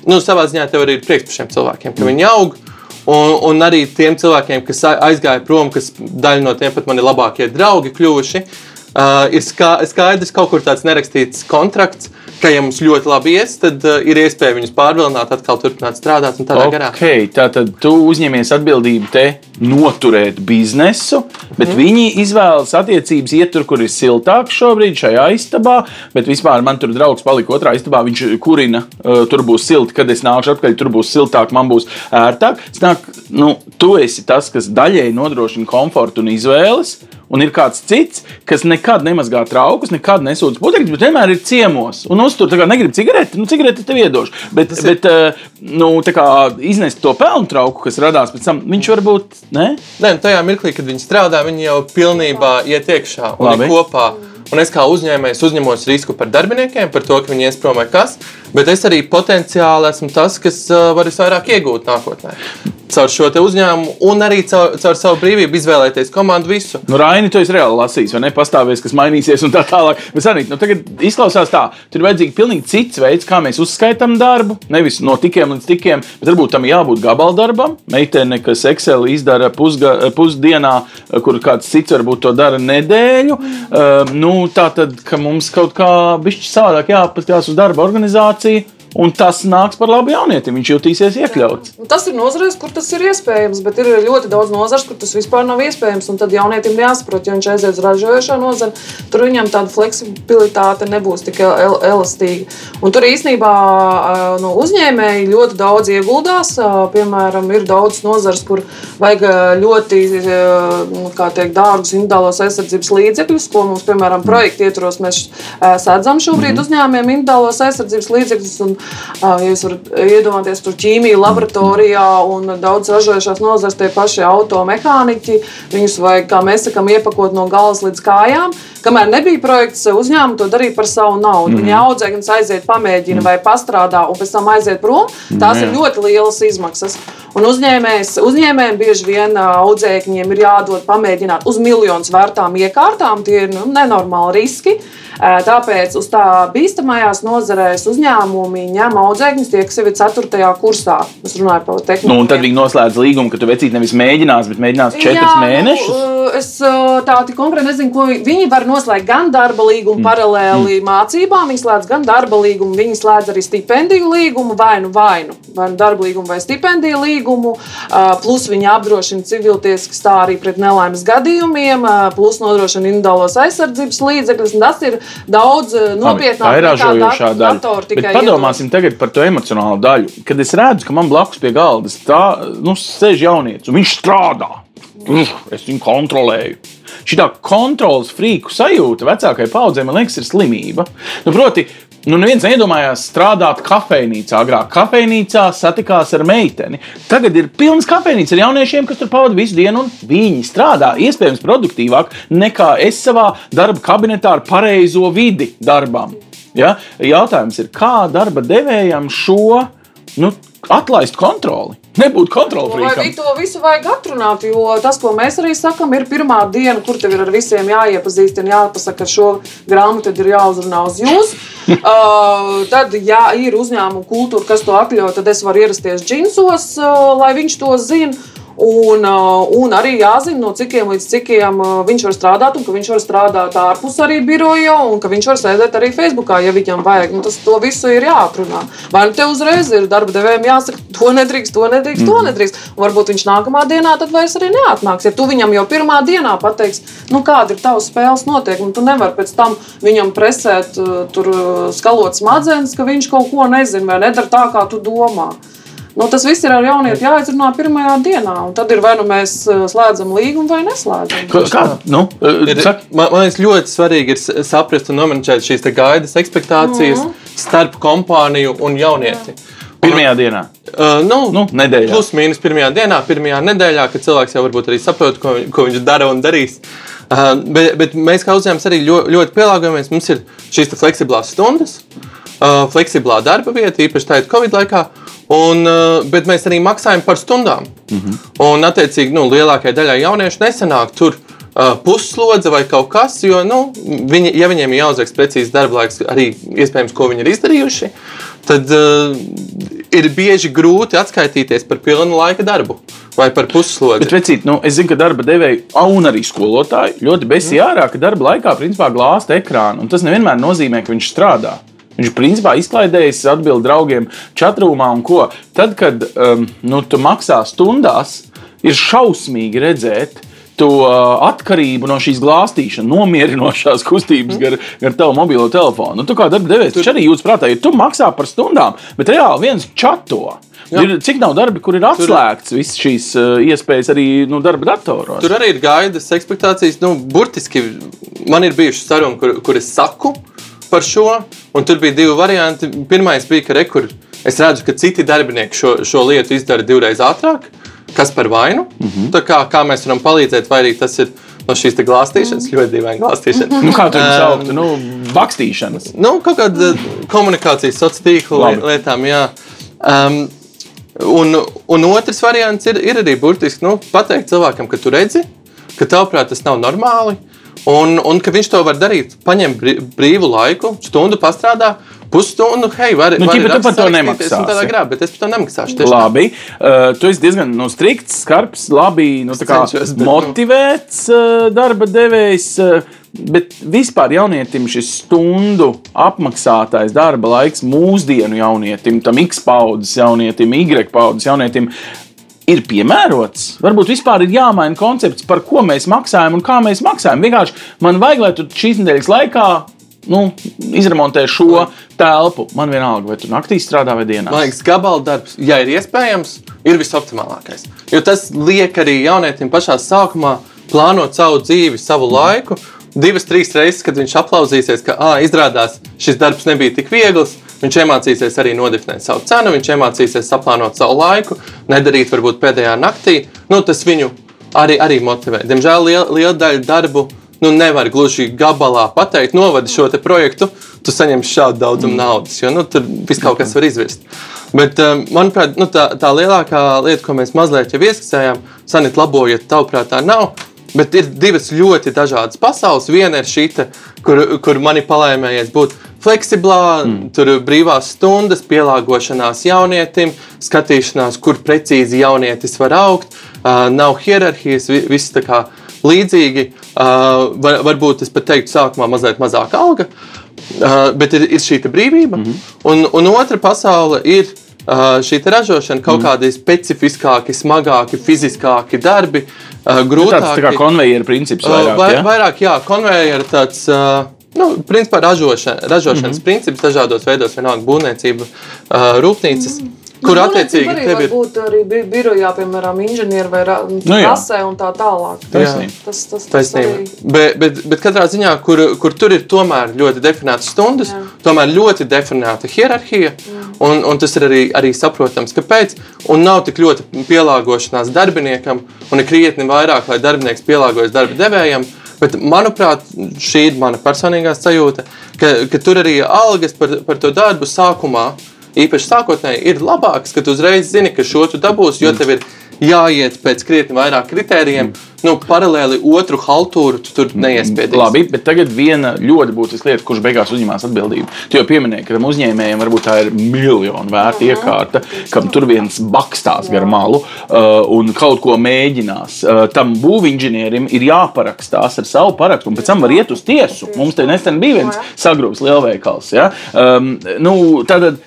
nu, savā ziņā tev arī ir prieks par šiem cilvēkiem, ka viņi aug. Un, un arī tiem cilvēkiem, kas aizgāja prom, kas daļa no tiem pat mani labākie draugi kļuvuši, uh, ir ska skaidrs, kaut kur tāds nerakstīts kontrakts, ka, ja mums ļoti labi ies, tad uh, ir iespēja viņus pārvilināt, atkal turpināt strādāt un tādā garā. Okay, tātad tu uzņemies atbildību te noturēt biznesu, bet mm. viņi izvēlas attiecības iet tur, kur ir siltāk šobrīd, šajā istabā. Bet vispār man tur draugs palika otrā istabā. Viņš kurina, uh, tur būs silti, kad es nākšu atpakaļ, tur būs siltāk, man būs ērtāk. Snāk, nu, tu esi tas, kas daļēji nodrošina komfortu un izvēles. Un ir kāds cits, kas nekad nemazgā traukus, nekad nesūdz putekļus, bet vienmēr ir ciemos. Un uztur, tā kā negribu cigareti, nu, cigareti tev iedošu. Bet, ir- bet uh, nu, kā iznest to pelnu trauku, kas radās pēc tam, viņš varbūt ne. Nē, nu, tajā mirklī, kad viņi strādā, viņi jau pilnībā iet iekšā un kopā. Un es kā uzņēmējs uzņemos risku par darbiniekiem, par to, ka viņi ies prom vai kas. Bet es arī potenciāli esmu tas, kas uh, var visvairāk iegūt nākotnē. Caur šo uzņēmumu, un arī caur, caur savu brīvību izvēlēties komandu visu. Nu, Raini, tu esi reāli lasījis, vai ne? Pastāvēs, kas mainīsies un tā tālāk. Bet, Sanīt, nu, tagad izklausās tā, tur ir vajadzīgs pilnīgi cits veids, kā mēs uzskaitām darbu. Nevis no tikiem līdz tikiem, bet varbūt tam jābūt gabaldarbam. Meitene, kas Excel izdara pusga, pusdienā, kur kāds cits varbūt to dara nedēļu. Uh, nu, tā tad, ka mums kaut kā bišķi savādāk jāpaskatās uz darba organizāciju. Nazi Un tas nāks par labu jaunietim. Viņš jutīsies iekļauts. Un Tas ir nozarēs, kur tas ir iespējams, bet ir ļoti daudz nozares, kur tas vispār nav iespējams. Un tad jaunietim jāsaprot, ja viņš aizies uz ražojošā nozara, tur viņam tāda fleksibilitāte nebūs tik el elastīga. Un tur īstenībā ā, no uzņēmēji ļoti daudz ieguldās. Piemēram, ir daudz nozares, kur vajag ļoti nu, kā teikt, dārgus individuālos aizsardzības līdzekļus, ko mums, piemēram, projekta ietvaros mēs sēdzam šobrīd uzņēmumiem individuālos aizsardzības līdzekļus. Un, ja jūs varat iedomāties, tur ķīmija laboratorijā un daudz ražojušās nozares, tie paši automehāniķi, viņus vajag, kā mēs sakām, iepakot no galvas līdz kājām. Kamēr nebija projekts, uzņēmumi to darīja par savu naudu. Mm. Viņa audzēknis aiziet, pamēģina vai pastrādā, un pēc tam aiziet prom. Tās Jā. ir ļoti lielas izmaksas. Un uzņēmējs, uzņēmējiem bieži vien audzēkņiem ir jādod pamēģināt uz miljonus vērtām iekārtām. Tie ir nu, nenormāli riski. Tāpēc uz tā bīstamajās nozarēs uzņēmumi ņem audzēkņus tie, kas jau ir 4. kursā. Es runāju par tehniku. Nu, un tad viņi noslēdz līgumu, ka tu vecīt nevis mēģinās, bet mēģinās četrus Jā, mēnešus. Nu, es tādu konkrēti nezinu, ko vi- viņi var noslēgt gan darba līgumu mm. paralēli mm. mācībām, viņi slēdz gan darba līgumu, viņi slēdz arī stipendiju līgumu, vai nu vai nu, vai nu darba līgumu vai stipendiju līgumu. Uh, plus viņi apdrošina civiltieskas tā arī pret nelaimes gadījumiem, plus nodrošina individuālos aizsardzības līdzekļus. Tas ir daudz nopietnāk nekā dat- daļa. datoru Bet padomāsim tagad par to emocionālo daļu. Kad es redzu, ka man blakus pie galda tā, nu, sēž jaunietis un viņš strādā. Es viņu kontrolēju. Šī tā kontrols frīku sajūta vecākajai paudzei, man liekas, ir slimība. Nu, proti, nu, neviens neiedomājās strādāt kafejnīcā. Agrāk kafejnīcā satikās ar meiteni. Tagad ir pilns kafejnīca ar jauniešiem, kas tur pavadīja visu dienu, un viņi strādā iespējams produktīvāk nekā es savā darba kabinetā ar pareizo vidi darbam. Ja? Jautājums ir, kā darba devējam šo nu, atlaist kontroli? Nebūt Vai kontrolfrīkam. vi- to visu vajag atrunāt? Jo tas, ko mēs arī sakām, ir pirmā diena, kur tev ir ar visiem jāiepazīst un jāpasaka, ka šo grāmatu ir jāuzrunā uz jums. uh, tad, ja ir uzņēmuma kultūra, kas to atļauj, tad es varu ierasties džinsos, uh, lai viņš to zinātu. Un, uh, un arī jāzina, no cikiem līdz cikiem uh, viņš var strādāt, un ka viņš var strādāt ārpus arī biroja, un ka viņš var sēdēt arī Facebookā, ja viņam vajag. Nu, tas to visu ir jāatrunā. Vai nu te uzreiz ir darba devējiem jāsaka, to nedrīkst, to nedrīkst, to nedrīkst. Un varbūt viņš nākamā dienā tad vairs arī neatnāks. Ja tu viņam jau pirmā dienā pateiksi, nu, kāda ir tavs spēles noteikumi, tu nevari pēc tam viņam presēt, uh, tur skalot smadzenes, ka viņš kaut ko nezina vai nedara tā, kā tu domā. Nu, tas viss ir ar jaunieti jāizrunā pirmajā dienā. un Tad ir vai nu mēs uh, slēdzam līgumu vai neslēdzam. Kā, kā, nu, Ir, saka, man, man liekas, ļoti svarīgi ir saprast un nomenedžēt šīs te gaidas, expectācijas Mhm. starp kompāniju un jaunieti. pirmajā dienā. Uh, nu, Nu, nedēļā. Plus mīnus pirmajā dienā, pirmajā nedēļā, kad cilvēks jau varbūt arī saprot, ko, ko viņš dara un darīs. Uh, bet, bet mēs kā uzņēmums arī ļoti, ļoti pielāgojamies. Mums ir šīs te fleksiblās stundas, uh, fleksiblā darba vieta, īpaši tādā Covid laikā. Un, uh, bet mēs arī maksājam par stundām. Mm -hmm. Un, attiecīgi, nu, lielākajai daļai jauniešu nesanāk tur uh, puslodze vai kaut kas, jo nu, viņi, ja viņiem ir jāuzraksta precīzi darba laiks, arī iespējams, ko viņi ir izdarījuši, tad uh, ir bieži grūti atskaitīties par pilnu laika darbu vai par pusslodzi. Bet, vecīt, nu, es zinu, ka darba devēji un arī skolotāji ļoti besi ārā, ka darba laikā principā glāsta ekrānu. Un tas nevienmēr nozīmē, ka viņš strādā. Viņš principā izklaidējas, atbild draugiem, čatrūmā un ko. Tad, kad um, nu, tu maksā stundās, ir šausmīgi redzēt. To uh, atkarību no šīs glāstīšanas, nomierinošās kustības gar, gar tavu mobilo telefonu. Nu, tu kā darba devējs taču arī jūtas prātā, ja tu maksā par stundām, bet reāli viens čato. Ir, cik nav darbi, kur ir atslēgts visas šīs uh, iespējas arī nu, darba datoros? Tur arī ir gaidas, expectācijas. Nu, burtiski man ir bijušas sarunas, kur, kur es saku par šo, un tur bija divi varianti. Pirmais bija, ka rekur, es redzu, ka citi darbinieki šo, šo lietu izdara divreiz ātrāk. Kas par vainu? Mm Mhm. -hmm. kā, kā mēs varam palīdzēt, vai arī tas ir no šīs glāstīšanas, ļoti dīvaina glāstīšana. Nu, kā tur Um, saukt? Nu, bakstīšanas. Nu, kaut kāda komunikācijas sociālā tīkla lietām, jā. Um, un, un otrs variants ir, ir arī burtiski nu, pateikt cilvēkam, ka tu redzi, ka tavuprāt tas nav normāli. Un, un ka viņš to var darīt, paņem brī- brīvu laiku, stundu pastrādā, pusstundu, hei, var, Nu, ķipa, tu par to un Tādā nemaksāsi. grā, bet es par to nemaksāšu. tieši. Labi, uh, tu esi diezgan nu, strikts, skarbs, labi nu, kā cenšos, bet, nu. motivēts uh, darba devējs. Uh, bet vispār jaunietim šis stundu apmaksātais darba laiks mūsdienu jaunietim, tam X paudzes jaunietim, Y paudzes jaunietim. Ir piemērots. Varbūt vispār ir jāmaina koncepts, par ko mēs maksājam un kā mēs maksājam. Vienkārši man vajag, lai tu šīs nedēļas laikā nu, izremontē šo telpu. Man vienalga, vai tu naktī strādā vai dienā. Man liekas, gabala darbs, ja ir iespējams, ir visoptimālākais. Jo tas liek arī jaunietim pašā sākumā plānot savu dzīvi, savu laiku. Divas, trīs reizes, kad viņš aplausīsies, ka ah, izrādās šis darbs nebija tik viegls, viņš iemācīsies arī nodefinēt savu cenu, viņš iemācīsies saplānot savu laiku, nedarīt varbūt pēdējā naktī. Nu, tas viņu arī, arī motivē. Diemžēl liela, liela daļa darbu nu, nevar gluži gabalā pateikt, novadi šo projektu, tu saņemsi šādu daudzumu naudas, jo nu, tur viss kaut kas var izvirst. Bet, um, manuprāt, nu, tā, tā lielākā lieta, ko mēs mazliet jau ieskicējām, Sanīt, labojiet, tavuprāt, tā nav. Bet ir divas ļoti dažādas pasaules. Viena ir šī, kur, kur man ir palēmējies būt fleksiblā, mm. tur brīvās stundas, pielāgošanās jaunietim, skatīšanās, kur precīzi jaunietis var augt. Uh, nav hierarhijas, vi- viss tā kā līdzīgi. Uh, var, varbūt es pat teiktu, sākumā mazliet mazāka alga, uh, bet ir, ir šī brīvība. Mm -hmm. un, un otra pasaule ir uh, šī ražošana, kaut mm. kādi specifiskāki, smagāki, fiziskāki darbi, uh, Nu, grūtāki. Tāds tā kā konveijera princips vairāk. Vai, ja? vairāk, jā, konveijera tāds. Uh, Nu, principā ražošana, ražošanas mm -hmm. princips dažādos veidos, vienalga būvniecība, rūpnīcas, mm -hmm. kur attiecīgi arī ir. būt arī bi- birojā, piemēram, inženieri vai Nu jā. rasē un tā tālāk. Taisnība. Tas, tas, tas Taisnība. arī. Bet, bet, bet katrā ziņā, kur, kur tur ir tomēr ļoti definētas stundas, Jā. tomēr ļoti definēta hierarhija, un, un tas ir arī, arī saprotams, kāpēc. Un nav tik ļoti pielāgošanās darbiniekam, un ir krietni vairāk, lai darbinieks pielāgojas darba devējam. Bet, manuprāt, šī ir mana personīgā sajūta, ka, ka tur arī algas par, par to darbu sākumā, īpaši sākotnēji, ir labākas, ka tu uzreiz zini, ka šo tu dabūsi, jo tev ir jāiet pēc krietni vairāk kritērijiem. Nu, paralēli otru haltūru tu tur neiespiedīsi. Labi, bet tagad viena ļoti būtiska lieta, kurš beigās uzņemās atbildību. Tu jau pieminēji, ka tam uzņēmējiem varbūt tā ir miljonu vērta iekārta, kam tur viens bakstās gar malu uh, un kaut ko mēģinās. Uh, tam būvinženierim ir jāparakstās ar savu parakstu, un pēc tam var iet uz tiesu. Mums te nesen bija viens sagrūks lielveikals. Ja? Um, nu, tātad,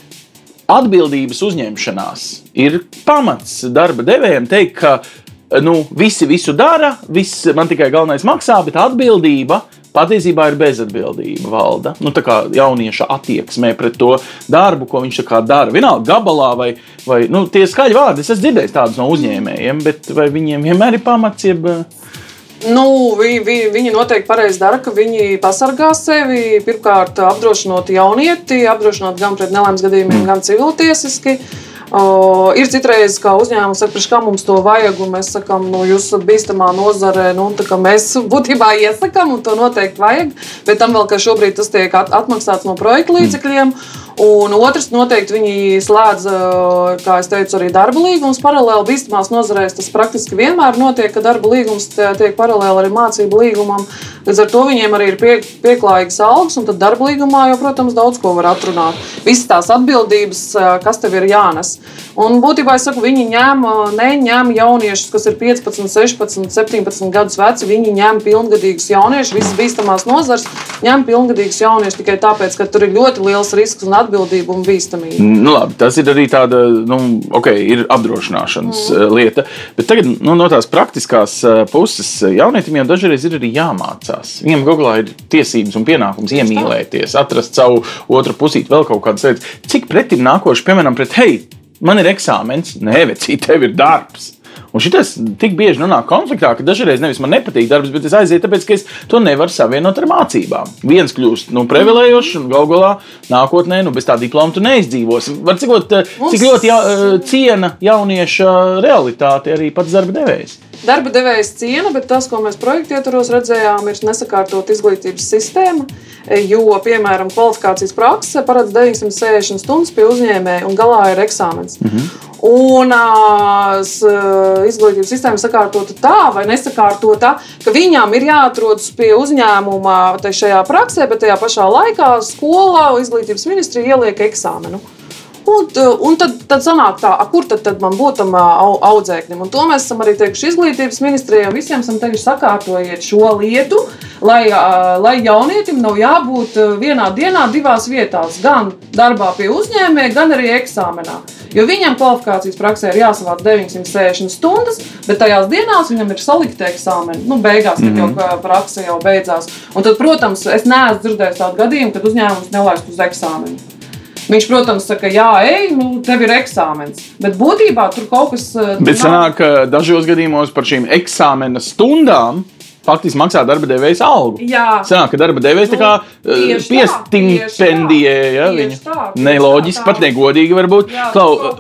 Atbildības uzņemšanās ir pamats darba devējiem teikt, ka nu, visi visu dara, viss man tikai galvenais maksā, bet atbildība patiesībā ir bezatbildība valda. Nu, tā kā jaunieša attieksmē pret to darbu, ko viņš dara. Vienalga gabalā vai, vai nu, tie skaļi vārdi, es esmu dzirdējis tādus no uzņēmējiem, bet vai viņiem vienmēr ir pamats? Jeb, Nu, vi, vi, viņi noteikti pareizi dara, ka viņi pasargā sevi. Pirmkārt, apdrošinot jaunieti, apdrošinot gan pret nelaimes gadījumiem, gan civiltiesiski. O, ir citreiz, kā uzņēmums saka, "Priekš kā mums to vajag, un mēs sakām, nu, jūs esat bīstamā nozarē, nu, tā kā mēs būtībā iesakām, un to noteikti vajag. Bet tam vēl, ka šobrīd tas tiek at atmaksāts no projekta līdzekļiem. Un otrs, noteikti viņi slēdz, kā jau teicu, arī darba līgumus paralēli bīstamās nozarēs. Tas praktiski vienmēr notiek, ka darba līgums tie- tiek paralēli arī mācību līgumam. Līdz ar to viņiem arī ir pie, pieklājīgs algas, un tad darba līgumā jau, protams, daudz ko var atrunāt. Visas tās atbildības, kas tev ir jānes. Un būtībā es saku, viņi ņem, neņem jauniešus, kas ir 15, 16, 17 gadus veci. Viņi ņem pilngadīgus jauniešus, visas bīstamās nozars, ņem pilngadīgus jauniešus tikai tāpēc, ka tur ir ļoti liels risks un atbildība un bīstamība. Nu, labi, tas ir arī tāda, nu, ok, ir apdrošināšanas mm. lieta. Bet tagad nu, no tās praktiskās eh, puses jaunietim jau dažreiz ir arī jāmācās. Viņam Google ir tiesības un pienākums iemīlēties, atrast savu otru pusīti, vēl kaut kādas lietas. Cik pretim nākoši, piemēram, pret, hei, man ir eksāmens, nē, vecīt, tev ir darbs. Un šis tik bieži nonāk konfliktā, ka dažreiz nevis man nepatīk darbs, bet es aizietu, tāpēc ka es to nevaru savienot ar mācībām. Viens kļūst nu, privilējošs, un galu galā nākotnē nu, bez tā diploma tu neizdzīvosi. Var cikot, cik ļoti ja, eh, ciena jaunieša realitāte arī pats darba devējs. Darba devējs ciena, bet tas, ko mēs projekta ietvaros redzējām, ir nesakārtot izglītības sistēma. Jo, piemēram, kvalifikācijas prakse paredz 960 stundas pie uzņēmēja, un galā ir eksāmens. Mm -hmm. Un uh, izglītības sistēma sakārtota tā, vai nesakārtota, ka viņām ir jāatrodas pie uzņēmuma šajā praksē, bet tajā pašā laikā skolā izglītības ministrija ieliek eksāmenu. Un, t- un tad, tad sanāk tā, kur tad, tad man būtu tam au- audzēknim. Un to mēs esam arī teikuši izglītības ministrijai. Visiem esam teikuši, sakārtojiet šo lietu, lai, lai jaunietim nav jābūt ā, vienā dienā divās vietās. Gan darbā pie uzņēmēja, gan arī eksāmenā. Jo viņam kvalifikācijas praksē ir jāsavāc 960 stundas, bet tajās dienās viņam ir salikta eksāmena. Nu, beigās, kad jau ā, prakse jau beidzās. Un tad, protams, es neesmu dzirdējis tādu gadījumu, kad uzņēmums nelaist uz eksāmenu. Viņš, protams, saka, jā, ej, nu, tev ir eksāmens. Bet būtībā tur kaut kas uh, Bet sanāk, dažos gadījumos par šīm eksāmena stundām faktiski maksā darba devējs algu. Jā. Sanāk, ka darba devējs Nu, tā, piestimpendijē. Ja, viņu. Neloģiski, pat negodīgi varbūt. Jā, Klau, nav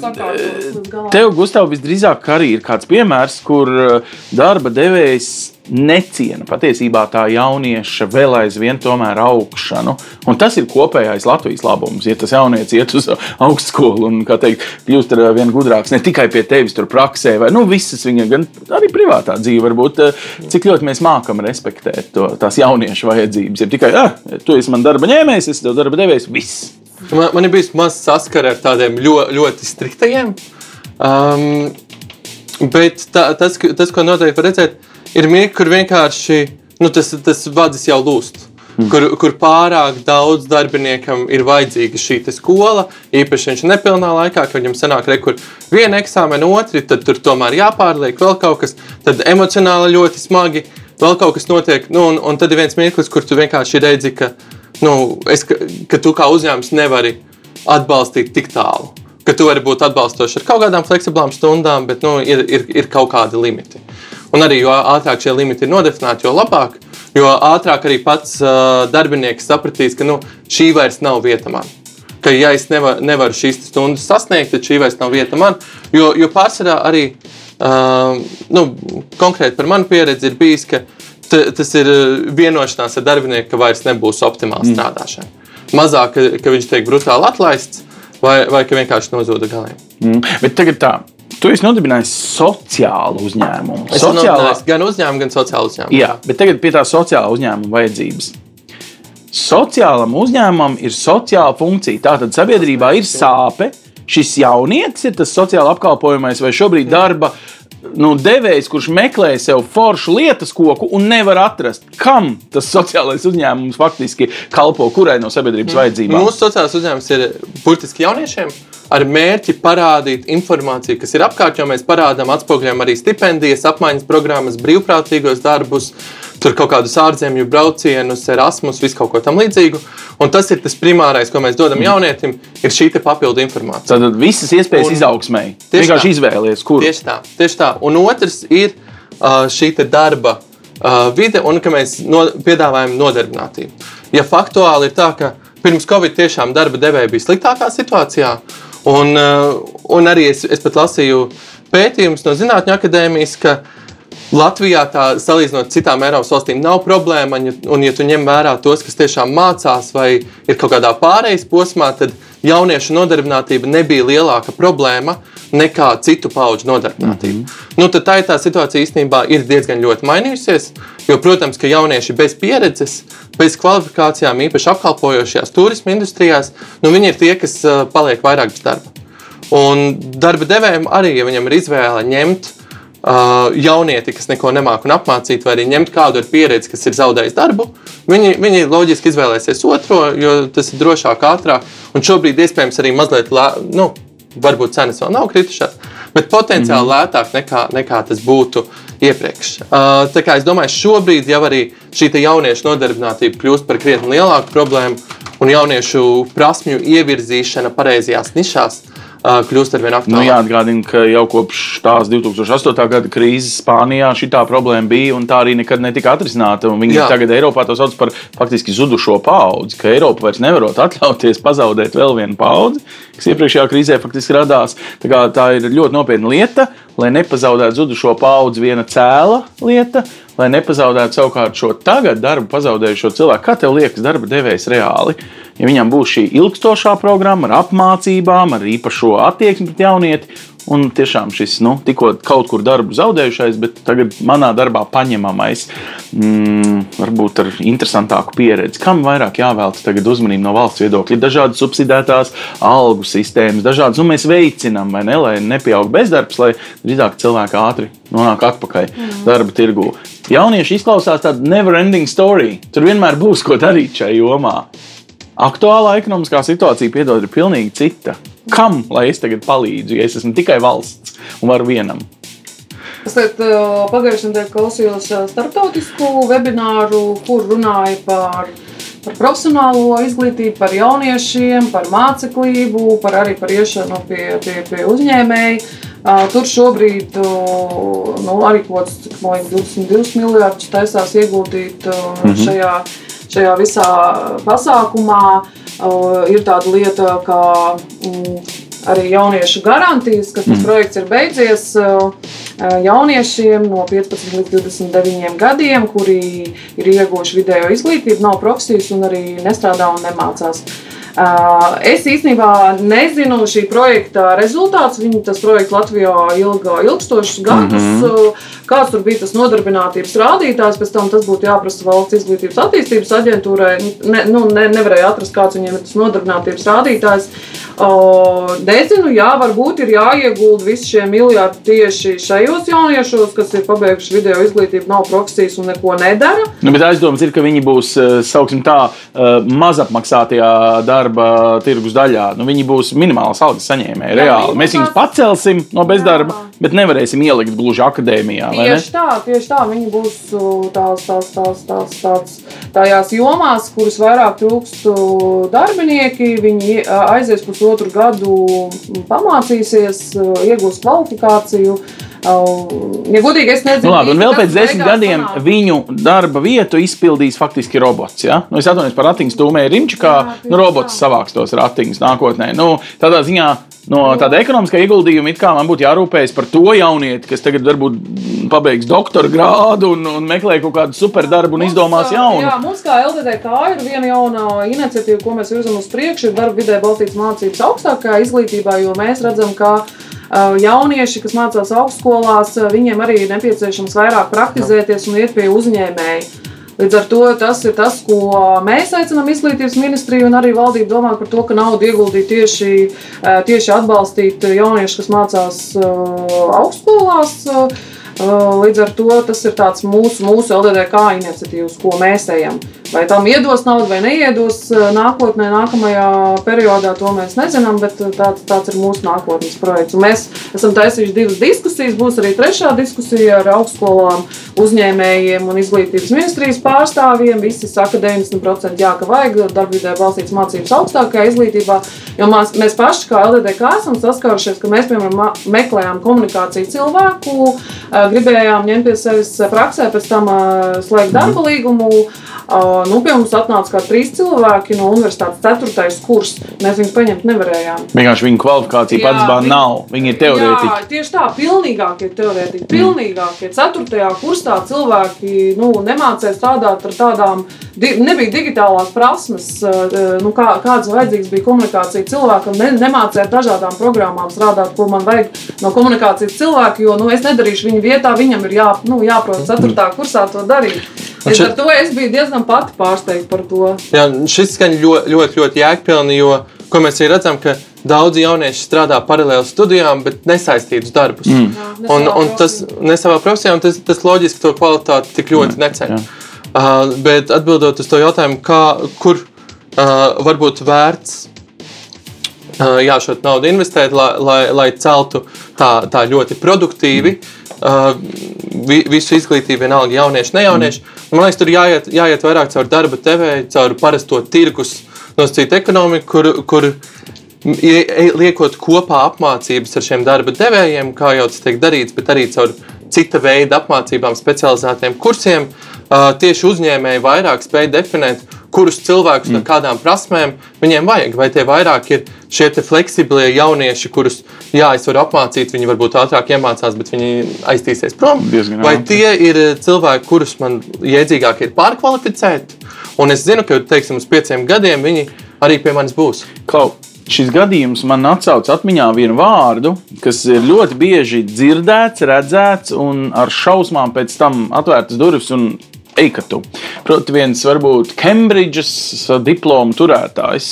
sakārtots eh, tev, Gustav, visdrīzāk arī ir kāds piemērs, kur eh, darba devējs neciena patiesībā tā jaunieša vēl aizvien tomēr augšanu. Un tas ir kopējais Latvijas labums. Ja tas jaunietis iet uz augstskolu un teikt, kļūst ar vien gudrāks ne tikai pie tevis tur praksē, vai nu, visas viņa, gan arī privātā dzīve, varbūt eh, cik ļoti mēs mākam respektēt to, tās jauniešu vajadzības. Ir tikai, ah, tu esi man darba ņēmējs, es tev darba devējs, viss. Man, man ir bijis maz saskara ar tādiem ļoti, ļoti striktajiem. Um, bet tā, tas, tas, ko noteikti var redzēt, ir ir mirkļi, kur vienkārši nu, tas, tas vadis jau lūst. Mm. Kur, kur pārāk daudz darbiniekam ir vajadzīga šī skola, īpaši viņš ir nepilnā laikā, kad viņam sanāk, re, kur viena eksāmena, otri, tad tur tomēr jāpārliek vēl kaut kas, tad emocionāli ļoti smagi vēl kaut kas notiek. Nu, un, un tad ir viens mirklis, kur tu vienkārši redzi, ka, nu, es, ka, ka tu kā uzņēmums nevari atbalstīt tik tālu. Ka tu vari būt atbalstošs ar kaut kādām fleksiblām stundām, bet nu, ir, ir, ir kaut kādi limiti. Un arī jo ātrāk šie limiti ir nodefinēti, jo labāk. Jo ātrāk arī pats uh, darbinieks sapratīs, ka nu, šī vairs nav vieta man. Ka, ja es nevar, nevaru šīs stundas sasniegt, tad šī vairs nav vieta man. Jo, jo pārsvarā arī uh, nu, konkrēti par manu pieredzi ir bijis, ka tas ir vienošanās ar darbinieku, ka vairs nebūs optimāla mm. strādāšana. Mazāk, ka, ka viņš tiek brutāli atlaists, vai, vai ka vienkārši nozuda galiem. Mm. Bet tagad tā, Tu esi nodibinājis sociālu uzņēmumu. Es sociālā... gan uzņēmumu, gan sociālu uzņēmumu. Jā, bet tagad pie tā sociālā uzņēmuma vajadzības. Sociālam uzņēmumam ir sociāla funkcija. Tātad sabiedrībā ir sāpe. Šis jaunietis ir tas sociāli apkalpojamais vai šobrīd darba nu, devējs, kurš meklē sev foršu lietas koku un nevar atrast, kam tas sociālais uzņēmums faktiski kalpo, kurai no sabiedrības vajadzībām. Mūsu sociālais uzņēmums ir burtiski jauniešiem ar mērķi parādīt informāciju, kas ir apkārt, jo mēs parādām, atspoguļojam arī stipendijas, apmaiņas programmas, brīvprātīgos darbus, tur kaut kādus ārzemju braucienus, Erasmus, visu kaut ko tam līdzīgu. Un tas ir tas primārais, ko mēs dodam jaunietim, ir šī papildu informācija. Tad visas iespējas un, izaugsmēji. Vienkārši izvēlēties, kur. Tieši tā, tieši tā. Un otrs ir uh, šī darba uh, vide, un ka mēs no, piedāvājam nodarbinātību. Ja faktuāli ir tā, ka pirms Covid tiešām darba devēja bija sliktākā situācijā, Un, eh, un arī es, es pat lasīju pētījumus no Zinātņu akadēmijas, ka Latvijā tā salīdzinot ar citām Eiropas valstīm nav problēma. Un, ja tu ņem vērā tos, kas tiešām mācās vai ir kaut kādā pārejas posmā, tad jauniešu nodarbinātība nebija lielāka problēma nekā citu pauģu nodarbinātība. Mm -hmm. nu, tā ir tā situācija īstenībā ir diezgan ļoti mainījusies. Jo, protams, ka jaunieši bez pieredzes, bez kvalifikācijām, īpaši apkalpojošajās turisma industrijās, nu, viņi ir tie, kas uh, paliek vairāk bez darba. Un darba devējiem arī, ja viņam ir izvēle ņemt uh, jaunieti, kas neko nemāku un apmācīt, vai arī ņemt kādu ar pieredzi, kas ir zaudējis darbu, viņi, viņi loģiski izvēlēsies otro, jo tas ir drošāk, ātrāk. Un šobrīd iespējams arī mazliet, lā, nu, varbūt cenas vēl nav kritušās, bet potenciāli mm lētāk nekā, nekā tas būtu iepriekš. Uh, tā kā es domāju, šobrīd jau arī šī jauniešu nodarbinātība kļūst par krietni lielāku problēmu un jauniešu prasmju ievirzīšana pareizajās nišās kļūst ar vien aktuālāk. Nu, jāatgādina, ka jau kopš tās 2008. gada krīzes Spānijā šī problēma bija un tā arī nekad netika atrisināta. Viņi Jā. tagad Eiropā to sauc par faktiski zudušo paudzi, ka Eiropa vairs nevarot atļauties pazaudēt vēl vienu paudzi, kas iepriekšējā krīzē faktiski radās. Tā, tā ir ļoti nopietna lieta, lai nepazaudētu zudušo paudzi viena cēla lieta. Lai nepazaudētu savukārt šo tagad darbu pazaudējušo cilvēku, kā tev liekas, darba devējs reāli? Ja viņam būs šī ilgstošā programma ar apmācībām, ar īpašo attieksmi pret jaunieti. Un tiešām šis nu, tikko kaut kur darbu zaudējušais, bet tagad manā darbā paņemamais, mm, varbūt ar interesantāku pieredzi. Kam vairāk jāvelta tagad uzmanība no valsts viedokļa? Ir dažādas subsidētās algu sistēmas, dažādas, nu mēs veicinām, vai ne, lai nepieaug bezdarbs, lai drīzāk cilvēki ātri nonāk atpakaļ mm. darba tirgū. Jaunieši izklausās tāda never ending story. Tur vienmēr būs ko darīt šajā jomā. Aktuālā ekonomiskā situācija, piedod, ir pilnīgi cita. Kam lai es tagad palīdzu, ja es esmu tikai valsts un varu vienam? Es pagājušajā nedēļā klausījos starptautisku webināru, kur runāja par, par profesionālo izglītību, par jauniešiem, par māceklību, par arī par iešanu pie, pie, pie uzņēmēju. Tur šobrīd nu, arī kaut kāds 22 miljardus taisās ieguldīt mm -hmm. šajā šajā visā pasākumā ir tāda lieta, kā mm, arī jauniešu garantijas, ka tas mm. projekts ir beidzies jauniešiem no 15 līdz 29 gadiem, kuri ir ieguvuši video izglītību, nav profesijas un arī nestrādā un nemācās. Es īstenībā nezinu šī projekta rezultātus. Viņa tas projekts Latvijā ilga, ilgstošus gadus. Mm -hmm. Kāds tur bija tas nodarbinātības rādītājs, pēc tam tas būtu jāprasa valsts izglītības attīstības aģentūrai. Ne, nu, ne, nevarēja atrast, kāds viņiem ir tas nodarbinātības rādītājs. Nezinu, jā, varbūt ir jāiegulda visi šie miljardi tieši šajos jauniešos, kas ir pabeiguši video izglītību, nav profesijas un neko nedara. Nu, bet aizdoms ir, ka viņi būs, sauksim tā, mazapmaksātajā darba tirgus daļā. Nu, viņi būs minimālas algas saņēmēji, reāli. Mēs viņus pacelsim no bezdarba, jā. Bet nevarēsim ielikt gluži akadēmijā. Tieši tā, tieši tā. Viņi būs tās, tās, tās, tās, tās, tajās jomās, kuras vairāk trūkst darbinieki. Viņi aizies pusotru gadu, pamācīsies, iegūs kvalifikāciju. Ja godīgi, es nezinu, nu, labi, un vēl pēc desmit gadiem sanāk. viņu darba vietu izpildīs faktiski robots. Ja? Nu, es atvainojos par ratiņu stūmēju rimči, kā jā, nu, robots tā. savāks tos ratiņus nākotnē. Nu, tādā ziņā no tāda ekonomiskā ieguldījuma it kā man būtu jārūpējas par to jaunieti, kas tagad varbūt pabeigs doktora grādu un, un meklē kaut kādu superdarbu un mums, izdomās jaunu. Jā, mums kā LDDK ir viena jauna iniciatīva, ko mēs virzam uz priekšu, ir darba vidē balstīts mācības augstākajā izglītībā, jo mēs redzam, ka jaunieši, kas mācās augstskolās, viņiem arī ir nepieciešams vairāk praktizēties un iet pie uzņēmēja. Līdz ar to tas ir tas, ko mēs aicinām izglītības ministriju un arī valdību domāt par to, ka naudu ieguldīt tieši, tieši atbalstīt jauniešus, kas mācās augstskolās. Līdz ar to tas ir mūsu, mūsu LDDK iniciatīvas, ko mēs ejam. Vai tam iedos naudu vai neiedos nākotnē, nākamajā periodā, to mēs nezinām, bet tāds, tāds ir mūsu nākotnes projekts. Un mēs esam taisījuši divas diskusijas. Būs arī trešā diskusija ar augstskolām, uzņēmējiem un izglītības ministrijas pārstāvjiem. Visi saka, 90% jā, ka vajag darbvidē balstītas mācības augstākajā izglītībā. Jo mēs, mēs paši, kā LDDK, esam saskārušies, ka mēs, piemēram, meklējām komunikāciju cilvēku, gribējām ņemt pie sevis praksē, pēc tam slēgt darba līgumu. Nu, pie mums atnāca kā trīs cilvēki no universitātes, ceturtais kurs. Mēs viņus paņemt nevarējām. Vienkārši viņu kvalifikācija pats bāra nav. Viņi ir teorētiķi. Jā, tieši tā, pilnīgākie teorētiķi. Pilnīgākie. Ceturtajā kursā cilvēki nu, nemācīja strādāt ar tādām, nebija digitālās prasmes, nu, kā, kādas vajadzīgas bija komunikācija cilvēkam. Ne, nemācīja ar dažādām programmām strādāt, ko man vajag no komunikācijas cilvēka, jo nu, es nedarīšu viņa vietā, viņam ir jā, nu, jāprot ceturtā kursā to darīt. Līdz ar to es biju diezgan pati pārsteigta par to. Jā, šis skan ļoti, ļoti, ļoti jēgpilni, jo ko mēs arī redzam, ka daudzi jaunieši strādā paralēli studijām, bet nesaistītus darbus. Mm. Jā, un, un tas ne savā profesijā, un tas, tas loģiski to kvalitāti tik ļoti mm. neceļ. Uh, bet atbildot uz to jautājumu, kā, kur uh, varbūt vērts uh, jā, šo naudu investēt, lai, lai, lai celtu tā, tā ļoti produktīvi. Mm Uh, visu izglītību, vienalga jaunieši, ne jaunieši. Mm. Man liekas, tur jāiet, jāiet vairāk caur darba devēju, caur parasto tirgus nosacītu ekonomiku, kur, kur liekot kopā apmācības ar šiem darba devējiem, kā jau tas tiek darīts, bet arī caur cita veida apmācībām, specializētiem kursiem. Uh, tieši uzņēmēji vairāk spēj definēt, kurus cilvēkus mm. ar kādām prasmēm viņiem vajag. Vai tie vairāk ir šie fleksiblie jaunieši, kurus, jā, es varu apmācīt, viņi varbūt ātrāk iemācās, bet viņi aiztīsies prom. Diezgan vai tie ir cilvēki, kurus man jēdzīgāk ir pārkvalificēt? Un es zinu, ka, teiksim, uz pieciem gadiem viņi arī pie manis būs. Klau. Šis gadījums man atcauc atmiņā vienu vārdu, kas ir ļoti bieži dzirdēts, redzēts, un ar šausmām pēc tam atvērtas durvis un Eikatu. Proti, viens varbūt Cambridge's diplomu turētājs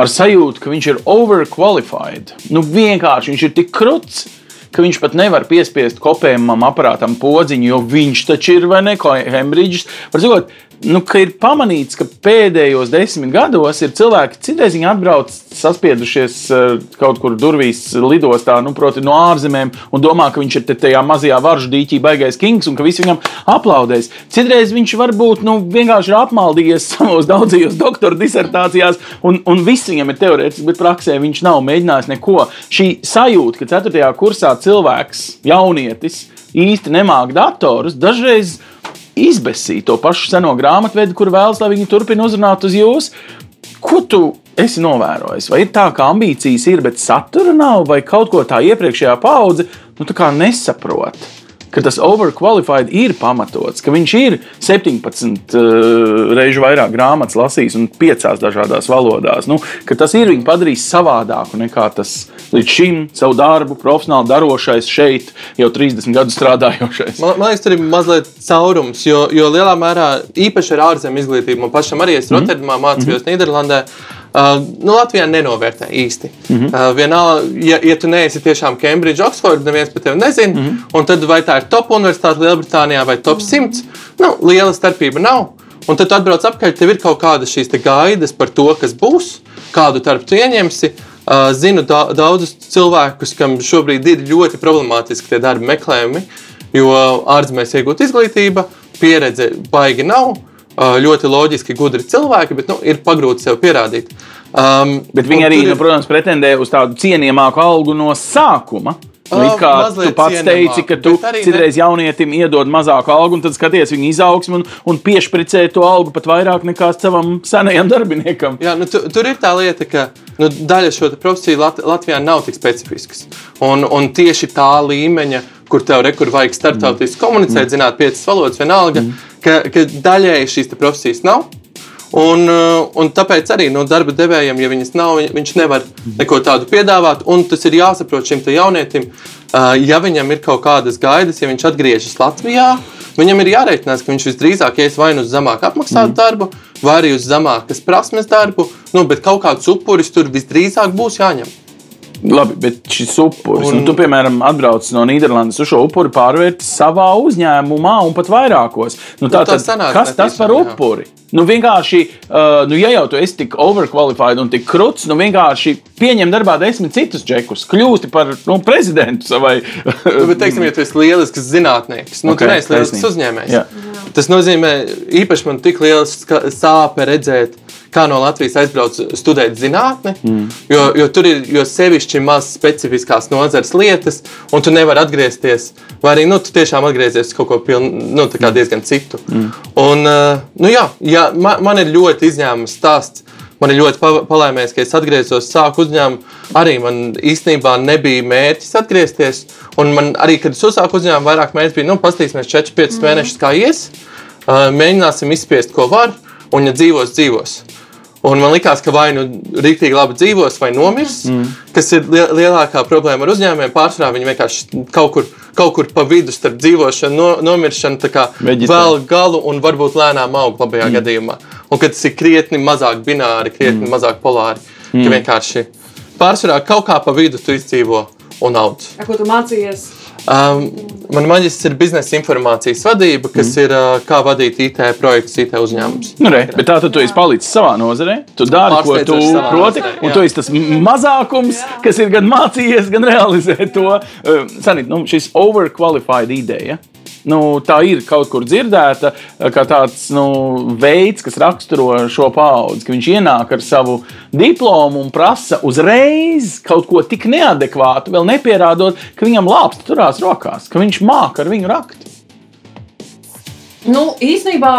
ar sajūtu, ka viņš ir overqualified. Nu, vienkārši viņš ir tik kruts, ka viņš pat nevar piespiest kopējumam aparātam podziņu, jo viņš taču ir vai ne Cambridge's. Var sakot, nu, ir pamanīts, ka pēdējos desmit gados ir cilvēki, citreiz viņi atbrauc, saspiedušies uh, kaut kur durvīs, lidostā, nu, proti, no ārzemēm, un domā, ka viņš ir tajā mazajā varžu dīķī baigais kings un ka visi viņam aplaudēs. Citreiz viņš varbūt nu, vienkārši ir apmaldījies savos daudzajos doktora disertācijās, un, un viss viņam ir teorētiski, bet praksē viņš nav mēģinājis neko. Šī sajūta, ka 4. kursā cilvēks, jaunietis, īsti nemāca datorus, dažreiz izbēsīt to pašu seno grāmatvedi, kur vēlas, lai viņi turpina uzrunāt uz jums. Ko tu esi novērojis, vai ir tā, ka ambīcijas ir, bet satura nav, vai kaut ko tā iepriekšējā paudze nu, tā nesaprot? Ka tas overqualified ir pamatots, ka viņš ir 17 uh, reizes vairāk grāmatas lasījis un 5 dažādās valodās. Nu, tas ir viņu padarījis savādāku nekā tas līdz šim savu darbu profesionāli darošais šeit, jau 30 gadu strādājošais. Man, man liekas, tur ir mazliet caurums, jo, jo lielā mērā īpaši ar ārzemju izglītību man pašam arī es Mhm. Rotterdamā mācījos mm -hmm. Nīderlandē. Uh, nu, Latvijā nenovērtē īsti. Mm -hmm. uh, vienalga, ja, ja tu neesi tiešām Cambridge, Oxford, neviens par tevi nezina, mm -hmm. un tad vai tā ir top universitāte Lielbritānijā vai top 100, nu, liela starpība nav. Un tad tu atbrauc atpakaļ, tev ir kaut kādas šīs gaidas par to, kas būs, kādu darbu tu ieņemsi. Uh, zinu da daudzus cilvēkus, kam šobrīd ir ļoti problemātiski tie darbi meklējumi, jo ārzemēs iegūt izglītība, pieredze baigi nav. Uh, ļoti loģiski, gudri cilvēki, bet nu, ir pagrūti sev pierādīt. Um, Bet viņi arī, nu, ir- protams, pretendē uz tādu cienījamāku algu no sākuma. Nu, it kā tu pats teici, ka tu arī ne- citreiz jaunietim iedod mazāku algu, un tad skaties viņa izaugsmu un, un piešpricē to algu pat vairāk nekā savam senajam darbiniekam. Jā, nu, tu, tur ir tā lieta, ka nu, daļa šo profesiju Lat Latvijā nav tik specifiskas. Un, un tieši tā līmeņa, kur tev rekur vajag starptautiski komunicēt, zināt, piecas valodas, vienalga, ka, ka daļēji šīs profesijas nav. Un, uh, un tāpēc arī no darba devējiem, ja viņas nav, viņ- viņš nevar neko tādu piedāvāt. Un tas ir jāsaprot šim jaunietim, uh, ja viņam ir kaut kādas gaidas, ja viņš atgriežas Latvijā, viņam ir jārēķinās, ka viņš visdrīzāk ies vai nu uz zemāk apmaksātu darbu, vai arī uz zemākas prasmes darbu. Nu, bet kaut kāds upuris tur visdrīzāk būs jāņem. Labi, bet šis upuris, un... Un- nu, tu, piemēram, atbrauc no Nīderlandes uz šo upuri, pārvērti savā uzņēmumā un pat vairākos. Nu, tā, tā tad, sanāk kas tas par netīšām, jā. upuri? Nu, vienkārši, uh, nu, ja jau tu esi tik overqualified un tik krūts, nu, vienkārši pieņem darbā desmit citus džekus, kļūsti par nu, prezidentu savai. Nu, bet, teiksim, ja tu esi lielisks zinātnieks, nu, Ok, okay, tu neesi lielisks uzņēmējs. Jā. Tas nozīmē, īpaši man tik liels sāpe redzēt, kā no Latvijas aizbrauc studēt zinātni, mm. jo, jo tur ir jo sevišķi maz specifiskās nozares lietas, un tu nevari atgriezties, vai arī nu, tu tiešām atgriezies uz kaut ko piln, nu, kā diezgan citu. Mm. Un, uh, nu, jā, jā, man, man ir ļoti izņēmums stāsts. Man ir ļoti pa- palaimēs, ka es atgriezos, sāku uzņēmumu. Arī man īstenībā nebija mērķis atgriezties. Un man arī, kad es uzsāku uzņēmumu, vairāk mērķis bija, nu, paskatīsimies 4-5 mm. mēnešus, kā ies. Uh, mēģināsim izspiest, ko var, un, ja dzīvos, dzīvos. Un man liekas, ka vai nu rīktīgi labi dzīvos, vai nomirs, mm. kas ir li lielākā problēma ar uzņēmumiem. Pārsvarā viņi vienkārši kaut kur, kaut kur pa vidu starp dzīvošanu, no, nomiršanu, tā kā Veģetē. vēl galu un varbūt lēnām aug labajā mm. gadījumā. Un kad tas ir krietni mazāk bināri, krietni mm. mazāk polāri, mm. ka vienkārši pārsvarā kaut kā pa vidu tu izdzīvo un audz. Ko tu mācījies? Um, man maģistrs ir biznesa informācijas vadība, kas mm. ir uh, kā vadīt IT projektus, IT uzņēmumus. Nu, re, bet tā tad tu esi palicis savā nozarē. Tu dari, ko tu proti, nozarē, un jā. tu esi tas mazākums, kas ir gan mācījies, gan realizē to. Uh, Sanīt, nu, šis overqualified ideja. Nu, tā ir kaut kur dzirdēta, uh, kā tāds nu, veids, kas raksturo šo paudzi, ka viņš ienāk ar savu diplomu un prasa uzreiz kaut ko tik neadekvātu, vēl nepierādot, ka viņam lāpsta turās rokās, ka viņš māca ar viņu rakt. Nu, īsnībā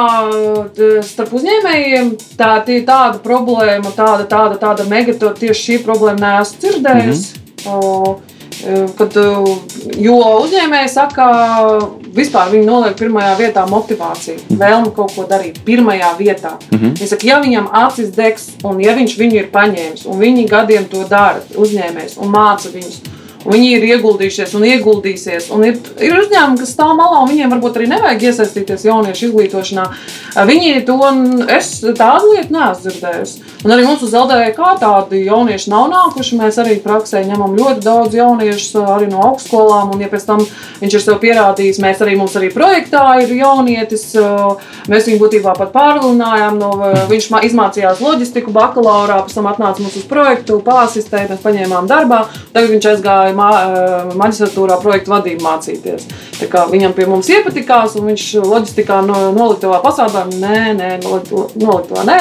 starp uzņēmējiem tā tāda problēma, tāda, tāda, tāda mega, tieši šī problēma neesmu dzirdējusi. Mm -hmm. Kad, o, jo uzņēmēji saka, vispār viņi noliek pirmajā vietā motivāciju, vēlmi kaut ko darīt. Pirmajā vietā. Mm -hmm. Viņi saka, ja viņam acis degs, un ja viņš viņu ir paņēmis, un viņi gadiem to dara, uzņēmējs, un māca viņus, Un Viņi ir ieguldījušies un ieguldīsies. Un ir, ir uzņēmumi, kas stāv malā, un viņiem varbūt arī nevajag iesaistīties jauniešu izglītošanā. Viņi to es tādu lietu neesmu dzirdējusi. Un arī mums uz LDK tādi jaunieši nav nākuši. Mēs arī praksē ņemam ļoti daudz jauniešu arī no augstskolām. Un, ja pēc tam viņš ir sev pierādījis, mēs arī mums arī projektā ir jaunietis. Mēs viņu būtībā pat pārlunājām. No, viņš ma- izmācījās loģistiku bakalaurā, pēc tam atnāca mums uz projektu, pārsistēja, mēs paņēmām darbā. Tagad viņš aizgāja ma maģistratūrā projektu vadību mācīties. Tā kā viņam pie mums iepatikās, un viņš loģistikā no, noliktavā pasādāja, nē, nē, noliktavā nē.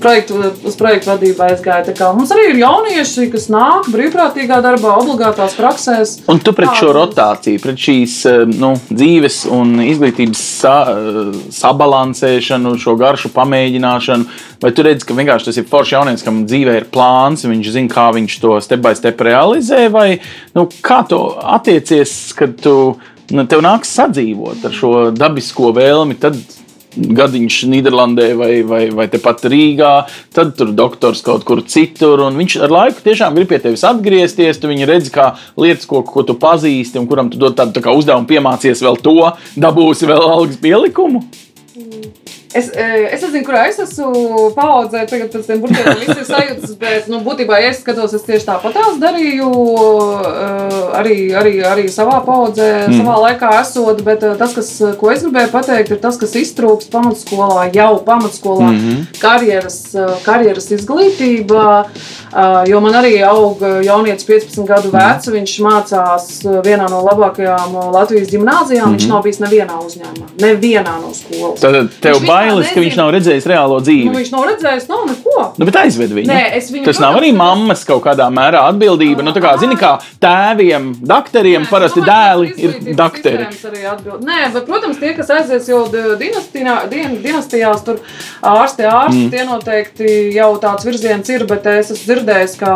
Projektu, uz projektu vadību kā Mums arī ir jaunieši, kas nāk brīvprātīgā darbā, obligātās praksēs. Un tu pret šo rotāciju, pret šīs eh, nu, dzīves un izglītības sa, eh, sabalansēšanu, šo garšu pamēģināšanu, vai tu redzi, ka vienkārši tas ir foršs jaunietis, kam dzīvē ir plāns, viņš zina, kā viņš to step by step realizē, vai nu, kā tu attiecies, kad tu, nu, tev nāks sadzīvot ar šo dabisko vēlmi. Tad, Gadiņš Nīderlandē vai, vai, vai tepat Rīgā, tad tur doktors kaut kur citur. Viņš ar laiku tiešām grib pie tevis atgriezties. Tu viņu redzi kā lietas, ko, ko tu pazīsti, un kuram tu dod tādu tā uzdevumu, piemācies vēl to, dabūsi vēl algas pielikumu. Es, eh, es nezinu, kurā es esmu paudzē, tagad pēc tam burtiem viss ir sajūtas, bet, nu, būtībā, ja es skatos, es tieši tāpat tās darīju, eh, arī, arī, arī savā paudzē, mm. savā laikā esot, bet eh, tas, kas, ko es gribēju pateikt, ir tas, kas iztrūks pamatskolā, jau pamatskolā, mm -hmm. karjeras, karjeras izglītība, eh, jo man arī aug jaunietis 15 gadu vecs, viņš mācās vienā no labākajām Latvijas gimnāzijām, mm -hmm. viņš nav bijis nevienā uzņēmumā, nevienā no skolas. Tad tev Viņš vispār bailes, ka viņš nav redzējis reālo dzīvi. Nu, viņš nav redzējis, nav neko. Nu, bet aizved viņu. Nē, es viņu, Tas nav arī mammas kaut kādā mērā atbildība. Nu, tā kā, zini, kā tēviem, doktoriem parasti Es domāju, dēli ir atbild. Nē, bet, protams, tie, kas aizies jau di- dinastijā- din- dinastijās, tur ārsti, ārsti, mm. tie noteikti jau tāds virziens ir, bet es esmu dzirdējis, ka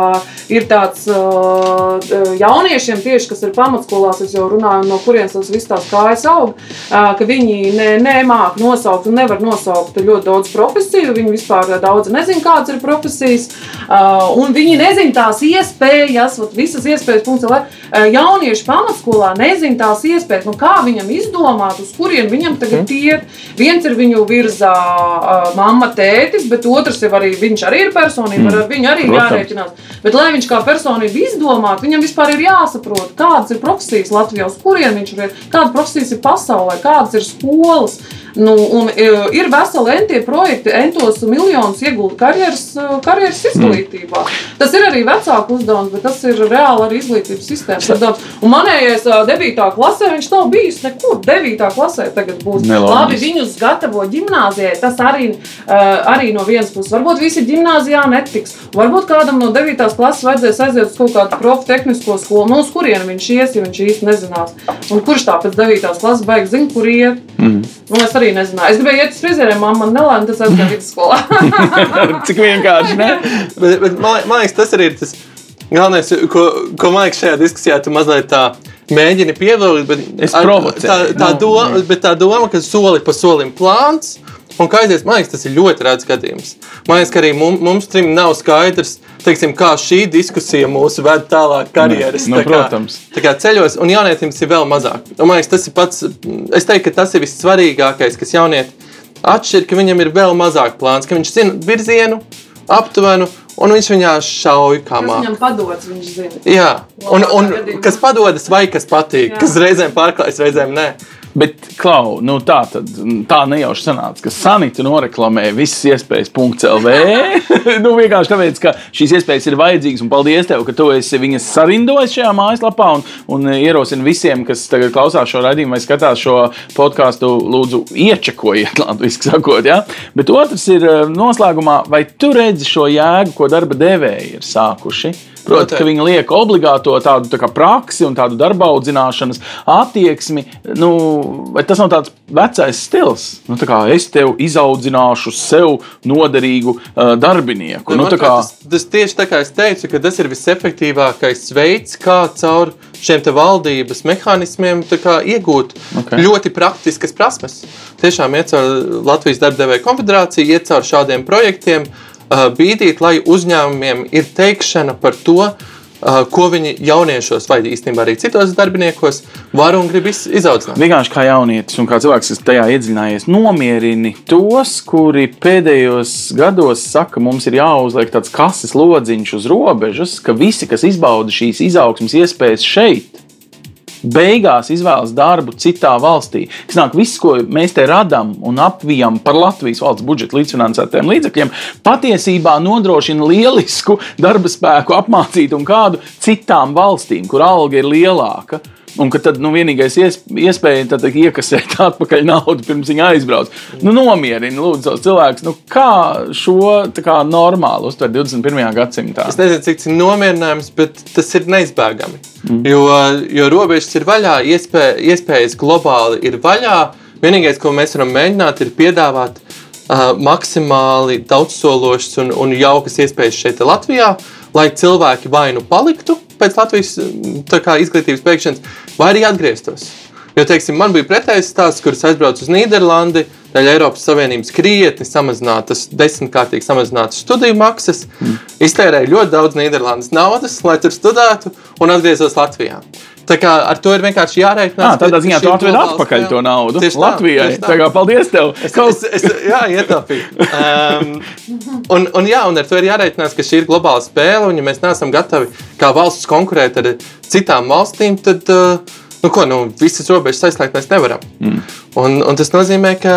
ir tāds uh, jauniešiem tieši, kas ir pamatskolās, es jau runāju, no kurienes tas viss tās kājas aug, uh, ka viņi ne, nemāk nosaukt un nevar nosaukt ļoti daudz profesiju, viņi vispār daudz nezin, kādas ir profesijas, uh, un viņi nezin tās iespējas, visas iespējas, punkts, uh, jaunieši pamatskolā nezin tās iespējas, nu kā viņam izdomāt, uz kurien viņam tagad iet. Viens ir viņu virzā mamma, tētis, bet otrs jau arī, viņš arī ir personība, ar viņu arī jārēķinās. Bet, lai viņš kā personība izdomātu, viņam vispār ir jāsaprot, kādas ir profesijas Latvijā, uz kurien viņš ir, kādas profesijas ir pasaulē, kādas ir skolas. Nu, un, e, ir veseli entie projekti, entos miljonus iegūt karjeras, e, karjeras izglītībā. Tas ir arī vecāku uzdevums, bet tas ir reāli arī izglītības sistēmas uzdevums. Un manējais ā, 9. klasē viņš nav bijis nekur. 9. klasē tagad būs. Neloģiski. Labi, viņus gatavo gimnājai. Tas arī, uh, arī no vienas puses. Varbūt visi gimnājā netiks. Varbūt kādam no 9. klases vajadzēs aiziet uz kaut kādu profu tehnisko skolu. No uz kurien viņš ies, ja viņš īsti nezinās. Un kurš tā pēc 9. klases beigas zina, kur iet? Mm. Nu, es arī nezināju. Es gribēju iet uz frizeriem, man, man nelēma, tas aizgāja vidusskolā. Cik vienkārši, ne? Bet, bet man, man liekas, tas arī ir tas galvenais, ko, ko man liekas šajā diskusijā tu mazliet tā mēģini pievilkt. bet Es provocēju. Tā, tā, Nu, doma, bet tā doma, ka soli pa solim plāns. Un kā aizies, man liekas, tas ir ļoti redzams gadījums. Man liekas, ka arī mums, mums trim nav skaidrs, teiksim, kā šī diskusija mūs ved tālāk karjeras Nu, tā kā- protams. Tā kā ceļos, un jaunietim tas ir vēl mazāk. Un, man liekas, tas ir pats, es teiktu, ka tas ir vissvarīgākais, kas jaunieti atšķir, ka viņam ir vēl mazāk plāns, ka viņš zina virzienu, aptuvenu, un viņš viņā šauj Tas mākslinieks. viņam padots, viņš zina. Jā, un, un kas padodas, vai kas patīk, Jā. kas reizēm pārklājas, reizēm nē. Bet, Klau, nu tā tad tā nejauši sanāca, ka Sanita noreklamē visas iespējas. CELV. nu, vienkārši tāpēc, ka šīs iespējas ir vajadzīgas, un paldies tev, ka tu esi viņas sarindojis šajā mājaslapā. Un, un ierosinu visiem, kas tagad klausās šo raidījumu vai skatās šo podkāstu, lūdzu, iečekojiet, latviešu sakot. Ja? Bet otrs ir eh, noslēgumā, vai tu redzi šo jēgu, ko darba devēji ir sākuši? Proti, ka viņi liek obligāto tādu tā praksi un tādu darba audzināšanas attieksmi. Nu, tas nav tāds vecais stils? Nu, tā kā es tev izaudzināšu sev noderīgu uh, darbinieku. Nu, tā kā, tas, tas tieši tā kā es teicu, ka tas ir visefektīvākais veids, kā caur šiem valdības mehānismiem iegūt Ok. okay. ļoti praktiskas prasmes. Tiešām iet caur Latvijas darbdevēja konfederāciju, iet caur šādiem projektiem, ā, bīdīt, lai uzņēmumiem ir teikšana par to, ā, ko viņi jauniešos vai īstenībā arī citos darbiniekos var un grib iz- izaudzināt. vienkārši kā jaunietis un kā cilvēks, kas tajā iedziļinājies, nomierini tos, kuri pēdējos gados saka, mums ir jāuzliek tāds kases lodziņš uz robežas, ka visi, kas izbauda šīs izaugsmas iespējas šeit, beigās izvēlas darbu citā valstī. Kas nāk, viss, ko mēs te radām un apvijam par Latvijas valsts budžeta līdzfinansētiem līdzekļiem, patiesībā nodrošina lielisku darba spēku apmācītu un kādu citām valstīm, kur alga ir lielāka. Un ka tad nu, vienīgais ies, iespēja tad iekasēt atpakaļ naudu pirms viņa aizbrauc. Nu, nomierini lūdzu savus cilvēkus, nu, kā šo kā, normāli uztver 21. gadsimtā. Es nezinu, cik tas ir nomierinājums, bet tas ir neizbēgami. Mm. Jo, jo robežas ir vaļā, iespēja, iespējas globāli ir vaļā. Vienīgais, ko mēs varam mēģināt, ir piedāvāt uh, maksimāli daudzsološas un, un jaukas iespējas šeit, Latvijā, lai cilvēki vai nu paliktu pēc Latvijas kā, izglītības beigšanas, vai arī atgrieztos. Jo, teiksim, man bija pretējs stāsts, kurš aizbrauca uz Nīderlandi, dēļ Eiropas Savienības krietni samazinātas, desmitkārtīgi samazinātas studiju maksas, mm. iztērēja ļoti daudz Nīderlandes naudas, lai tur studētu un atgriezos Latvijā. Tā kā ar to ir vienkārši jārēķinās. Jā, tādā ziņā tu atved atpakaļ to naudu tieši Latvijai. Tā, tā kā paldies tev. Es, es, es, jā, ietaupīju. Um, un, un, jā, un ar to ir jārēķinās, ka šī ir globāla spēle, un ja mēs neesam gatavi kā valsts konkurēt ar citām valstīm, tad uh, nu, ko, nu, visas robežas aizslēgt mēs nevaram. Mm. Un, un tas nozīmē, ka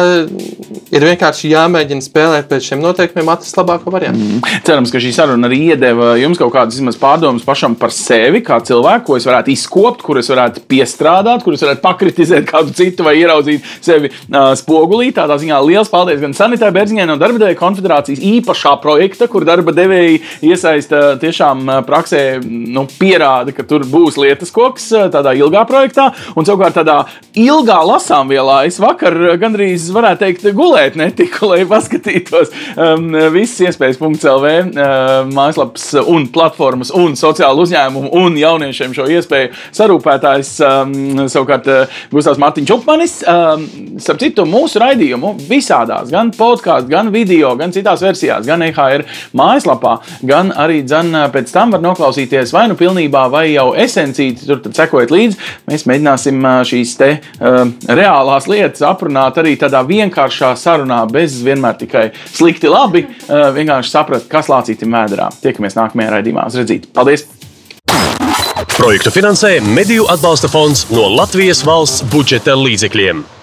ir vienkārši jāmēģina spēlēt pēc šiem noteikumiem, atrast labāko variantu. Mm. Cerams, ka šī saruna arī iedeva jums kaut kādas pārdomas pašam par sevi, kā cilvēku, ko es varētu izkopt, kur es varētu piestrādāt, kur es varētu pakritizēt kādu citu vai ieraudzīt sevi uh, spogulī. Tādā ziņā liels paldies gan Sanitai Bērziņai no Darba devēja konfederācijas īpašā projekta, kur darba devēji iesaista tiešām praksē, nu, pierāda, ka tur būs lietas koks tādā ilgā projektā, un savukārt tādā ilgā lasāmvielā es vakar gandrīz varētu teikt, gulēt netiku, lai paskatītos um, visas iespējas. CELV uh, mājaslapas un platformas un sociālu uzņēmumu un jauniešiem šo iespēju sarūpētājs um, savukārt uh, Gustavs Mārtiņš Upmanis. Um, starp citu, mūsu raidījumu visādās, gan podkāstā, gan video, gan citās versijās, gan EHR mājaslapā, gan arī dzen, pēc tam var noklausīties vai nu pilnībā, vai jau esencīti, tur sekojot līdzi. Mēs mēģināsim šīs te uh, reālās lietas aprunāt arī tādā vienkāršā sarunā, bez vienmēr tikai slikti, labi. Vienkārši saprast, kas lācītim mēderā. Tiekamies nākamajā raidījumā. Uz redzīt! Paldies! Projektu finansē Mediju atbalsta fonds no Latvijas valsts budžeta līdzekļiem.